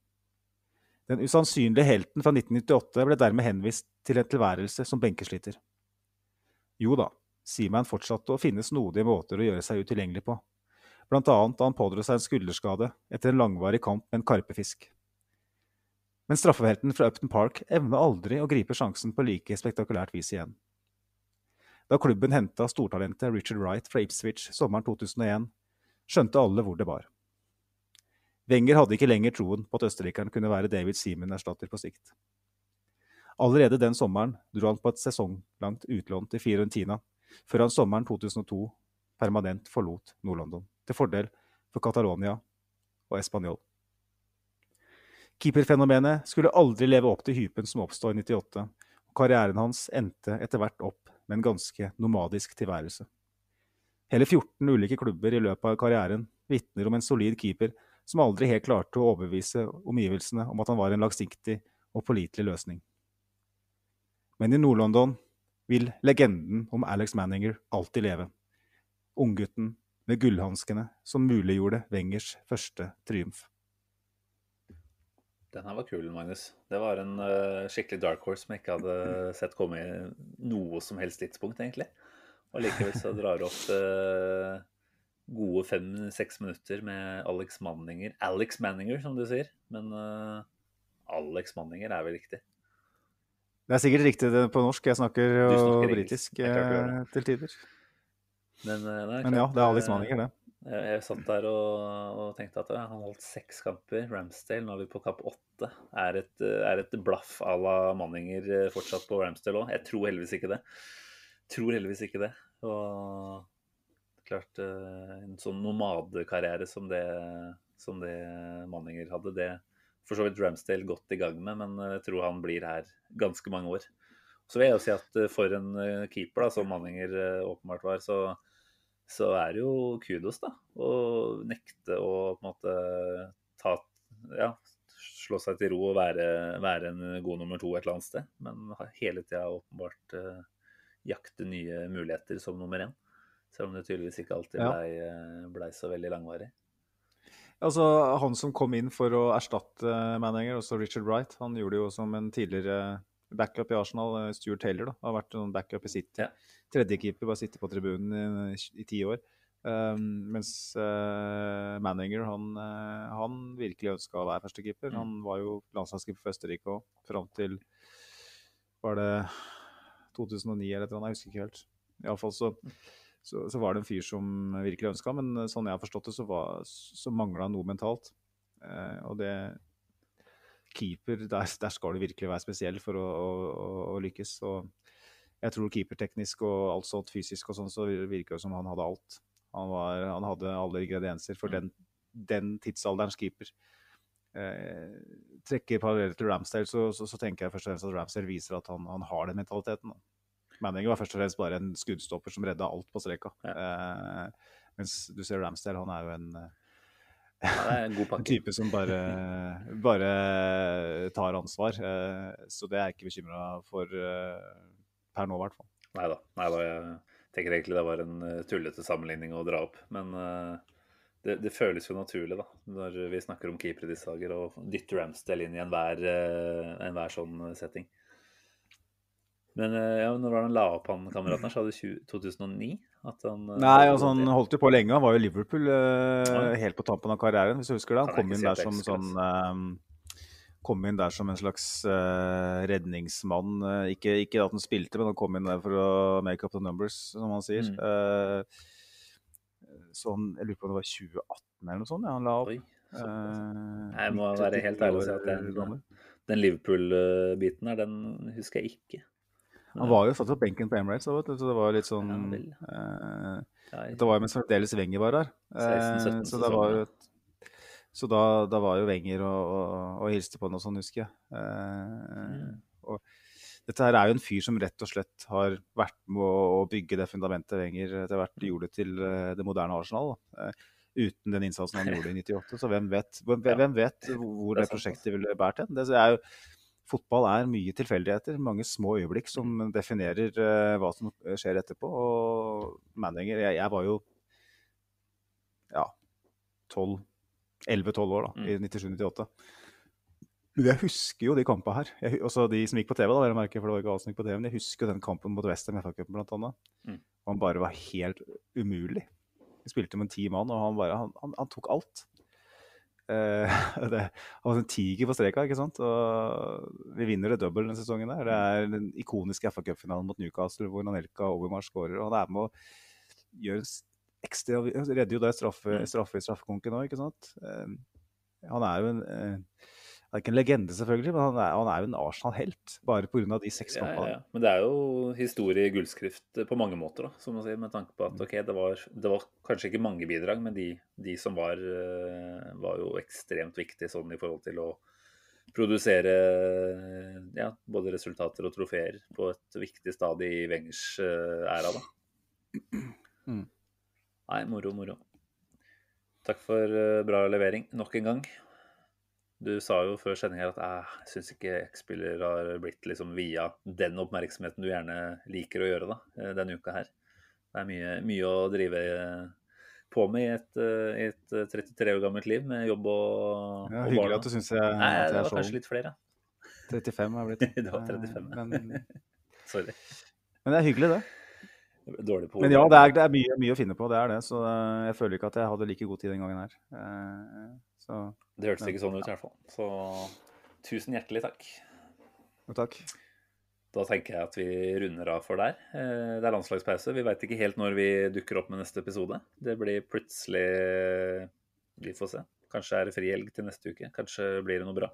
Den usannsynlige helten fra 1998 ble dermed henvist til en tilværelse som benkesliter. Jo da, Seaman fortsatte å finne snodige måter å gjøre seg utilgjengelig på, blant annet da han pådro seg en skulderskade etter en langvarig kamp med en karpefisk. Men straffehelten fra Upton Park evna aldri å gripe sjansen på like spektakulært vis igjen. Da klubben henta stortalentet Richard Wright fra Ipswich sommeren 2001, skjønte alle hvor det bar. Wenger hadde ikke lenger troen på at østerrikeren kunne være David Seaman-erstatter på sikt. Allerede den sommeren dro han på et sesonglangt utlån til Fiorentina, før han sommeren 2002 permanent forlot Nord-London, til fordel for Catalonia og Español. Keeperfenomenet skulle aldri leve opp til hypen som oppstod i 98, og karrieren hans endte etter hvert opp med en ganske nomadisk tilværelse. Hele 14 ulike klubber i løpet av karrieren vitner om en solid keeper som aldri helt klarte å overbevise omgivelsene om at han var en langsiktig og pålitelig løsning. Men i Nord-London vil legenden om Alex Manninger alltid leve. Unggutten med gullhanskene som muliggjorde Wengers første triumf. Den her var kul, Magnus. Det var en uh, skikkelig dark horse som jeg ikke hadde sett komme i noe som helst tidspunkt, egentlig. Og likevel så drar du opp uh, gode fem-seks minutter med Alex Manninger. Alex Manninger, som du sier. Men uh, Alex Manninger er vel riktig? Det er sikkert riktig på norsk. Jeg snakker jo britisk til tider. Men, nei, Men, ja, det er Alex Manninger, det. Jeg satt der og, og tenkte at han holdt seks kamper. Ramsdale, nå er vi på kapp åtte. Er et, er et blaff à la Manninger eh, fortsatt på Ramsdale òg? Jeg tror heldigvis ikke det. Tror heldigvis ikke det. Og klart, eh, en sånn nomadekarriere som det, som det Manninger hadde, det for så vidt Ramsdale godt i gang med, men jeg tror han blir her ganske mange år. Så vil jeg jo si at eh, for en keeper, da, som Manninger åpenbart var, så så er det jo kudos, da. Å nekte å på en måte ta Ja, slå seg til ro og være, være en god nummer to et eller annet sted. Men hele tida åpenbart jakte nye muligheter som nummer én. Selv om det tydeligvis ikke alltid blei eh, ble så veldig langvarig. Altså, Han som kom inn for å erstatte Manninger, også Richard Wright, han gjorde det jo som en tidligere backup i Arsenal. Eh, Stuart Taylor da, har vært en backup i City. Ja tredjekeeper, bare sitter på tribunen i, ti år. Um, mens uh, Manninger han, uh, han virkelig ønska å være førstekeeper. Mm. Han var jo landslagskeeper for Østerrike òg, fram til Var det 2009 eller noe, jeg husker ikke helt. Iallfall så, så, så var det en fyr som virkelig ønska, men sånn jeg har forstått det, så, var, så mangla noe mentalt. Eh, og det Keeper, der, der, skal du virkelig være spesiell for å, å, å, lykkes. Og jeg tror keeperteknisk og alt sånt fysisk og sånn, så virker det som han hadde alt. Han, var, han hadde alle ingredienser for mm. den, den tidsalderens keeper. Eh, trekker paralleller til Ramsdale, så, så, så, tenker jeg først og fremst at Ramsdale viser at han, han har den mentaliteten. Manning var først og fremst bare en skuddstopper som redda alt på streka. Ja. Uh, mens du ser Ramsdale, han er jo en ja, en, en type som bare, bare tar ansvar. Uh, så det er jeg ikke bekymra for eh, per nå, i hvert fall. Nei da. Jeg tenker egentlig det var en tullete sammenligning å dra opp. Men det, det, føles jo naturlig, da, når vi snakker om keepere i disse dager, og dytte Ramsdale inn i enhver, enhver sånn setting. Men ja, når var det han la opp han kameraten her? Sa du 2009? At han, Nei, altså han holdt jo på lenge. Han var jo Liverpool uh, helt på tampen av karrieren, hvis du husker det. Han kom inn der som sånn uh, kom inn der som en slags uh, redningsmann. Ikke, ikke, at han spilte, men han kom inn der for å make up the numbers, som han sier. Mm. Sånn, jeg lurer på om det var 2018 eller noe sånt ja, han la opp. jeg må være helt ærlig og si at den, den Liverpool-biten her, den husker jeg ikke. Han var jo satt på benken på Emirates, så det var litt sånn ja, Det var jo mens fremdeles Wenger var der. så det var jo så da, da, var jo Wenger og, og, og hilste på noe sånt, husker jeg. Eh, og dette her er jo en fyr som rett og slett har vært med å, bygge det fundamentet Wenger etter hvert gjorde til uh, det moderne Arsenal. Uh, uten den innsatsen han gjorde i 98. Så hvem vet, hvem, hvem vet hvor det, det prosjektet ville båret hen? Det er jo fotball er mye tilfeldigheter. Mange små øyeblikk som definerer uh, hva som skjer etterpå. Og Manninger jeg, jeg var jo ja 11-12 år da, i 97-98. Men jeg husker jo de kampene her. Jeg, også de som gikk på TV, da, jeg merker, for det var ikke alle som gikk på TV. Men jeg husker jo den kampen mot Westham FA-cupen, blant annet. Mm. Han bare var helt umulig. Vi spilte med ti mann, og han bare Han, han, han tok alt. Eh, det, han var en tiger på streka, ikke sant? Og vi vinner det double denne sesongen. der. Det er den ikoniske FA-cupfinalen mot Newcastle hvor Nanelka Overmars skårer. Og han er med å gjøre ekstra Redder jo det straffe, straffe i straffekonken òg, ikke sant? Eh, han er jo en eh, Han er ikke en legende, selvfølgelig, men han er, han er jo en Arsenal-helt. Bare pga. de seks Ja, ja, ja. Men det er jo historie i gullskrift på mange måter, da, som man sier, med tanke på at ok, det var, det var kanskje ikke mange bidrag, men de, de som var, eh, var jo ekstremt viktige sånn i forhold til å produsere ja, både resultater og trofeer på et viktig stadie i Wengers eh, æra, da. Mm. Nei, moro, moro. Takk for eh, bra levering nok en gang. Du sa jo før sending her at "Eh, jeg syns ikke X-spiller har blitt liksom via den oppmerksomheten du gjerne liker å gjøre da, eh, denne uka her. Det er mye, mye å drive eh, på med i et, eh, et eh, 33 år gammelt liv med jobb og, Ja, og hyggelig barna. at du syns jeg, Nei, at det jeg er var så kanskje litt flere. 35 har jeg blitt. Det var 35. Eh, Men, Sorry. men det er hyggelig, det. Dårlig på Men ja, det er, det er mye, mye å finne på, det er det. Så jeg føler ikke at jeg hadde like god tid den gangen her. Så Det hørtes ikke sånn ut i hvert fall. Så tusen hjertelig takk. jo, takk. Da tenker jeg at vi runder av for der. Eh, Det er landslagspause. Vi veit ikke helt når vi dukker opp med neste episode. Det blir plutselig Vi får se. Kanskje er det frihelg til neste uke. Kanskje blir det noe bra.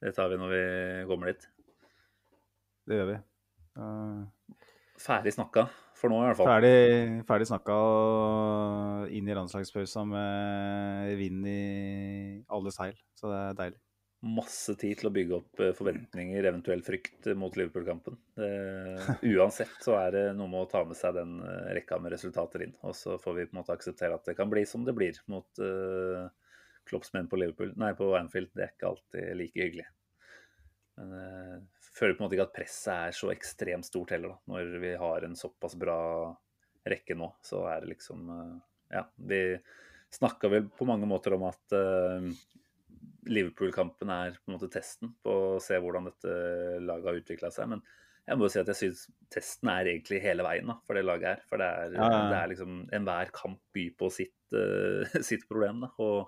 Det tar vi når vi kommer dit. Det gjør vi. Uh... Ferdig snakka for nå, i hvert fall. Ferdig, ferdig snakka inn i landslagspausa med vind i alle seil. Så det er deilig. Masse tid til å bygge opp eh, forventninger, eventuell frykt mot Liverpool-kampen. Uansett så er det noe med å ta med seg den eh, rekka med resultater inn. Og så får vi på en måte akseptere at det kan bli som det blir mot uh, Klopps menn på Liverpool. Nei, på Anfield. Det er ikke alltid like hyggelig. Men jeg føler på en måte ikke at presset er så ekstremt stort heller, da. Når vi har en såpass bra rekke nå, så er det liksom eh, Ja, vi snakka vel på mange måter om at uh, Liverpool-kampen er på en måte testen på å se hvordan dette laget har utvikla seg. Men jeg må jo si at jeg syns testen er egentlig hele veien da, for det laget her. For det er, Ja, ja, ja. det er liksom enhver kamp byr på sitt, uh, sitt problem. Da. Og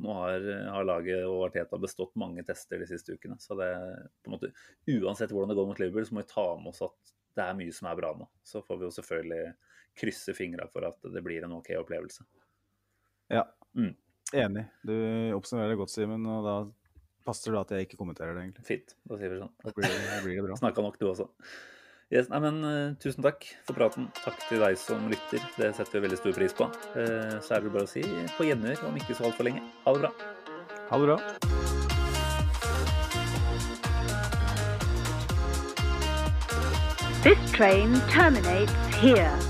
nå har, har laget og Arteta bestått mange tester de siste ukene. Så det på en måte, uansett hvordan det går mot Liverpool, så må vi ta med oss at det er mye som er bra nå. Så får vi jo selvfølgelig krysse fingra for at det blir en OK opplevelse. Ja. Mm. Enig. Du oppsummerer det godt, Simen, og da passer det at jeg ikke kommenterer det, egentlig. Fint. Da sier vi sånn. Da blir det, blir det bra. Snakka nok, du også. Yes, nei, men uh, Tusen takk for praten. Takk til deg som lytter. Det setter vi veldig stor pris på. Uh, så er det bare å si på gjenhør om ikke så altfor lenge. Ha det bra. Ha det bra. This train terminates here.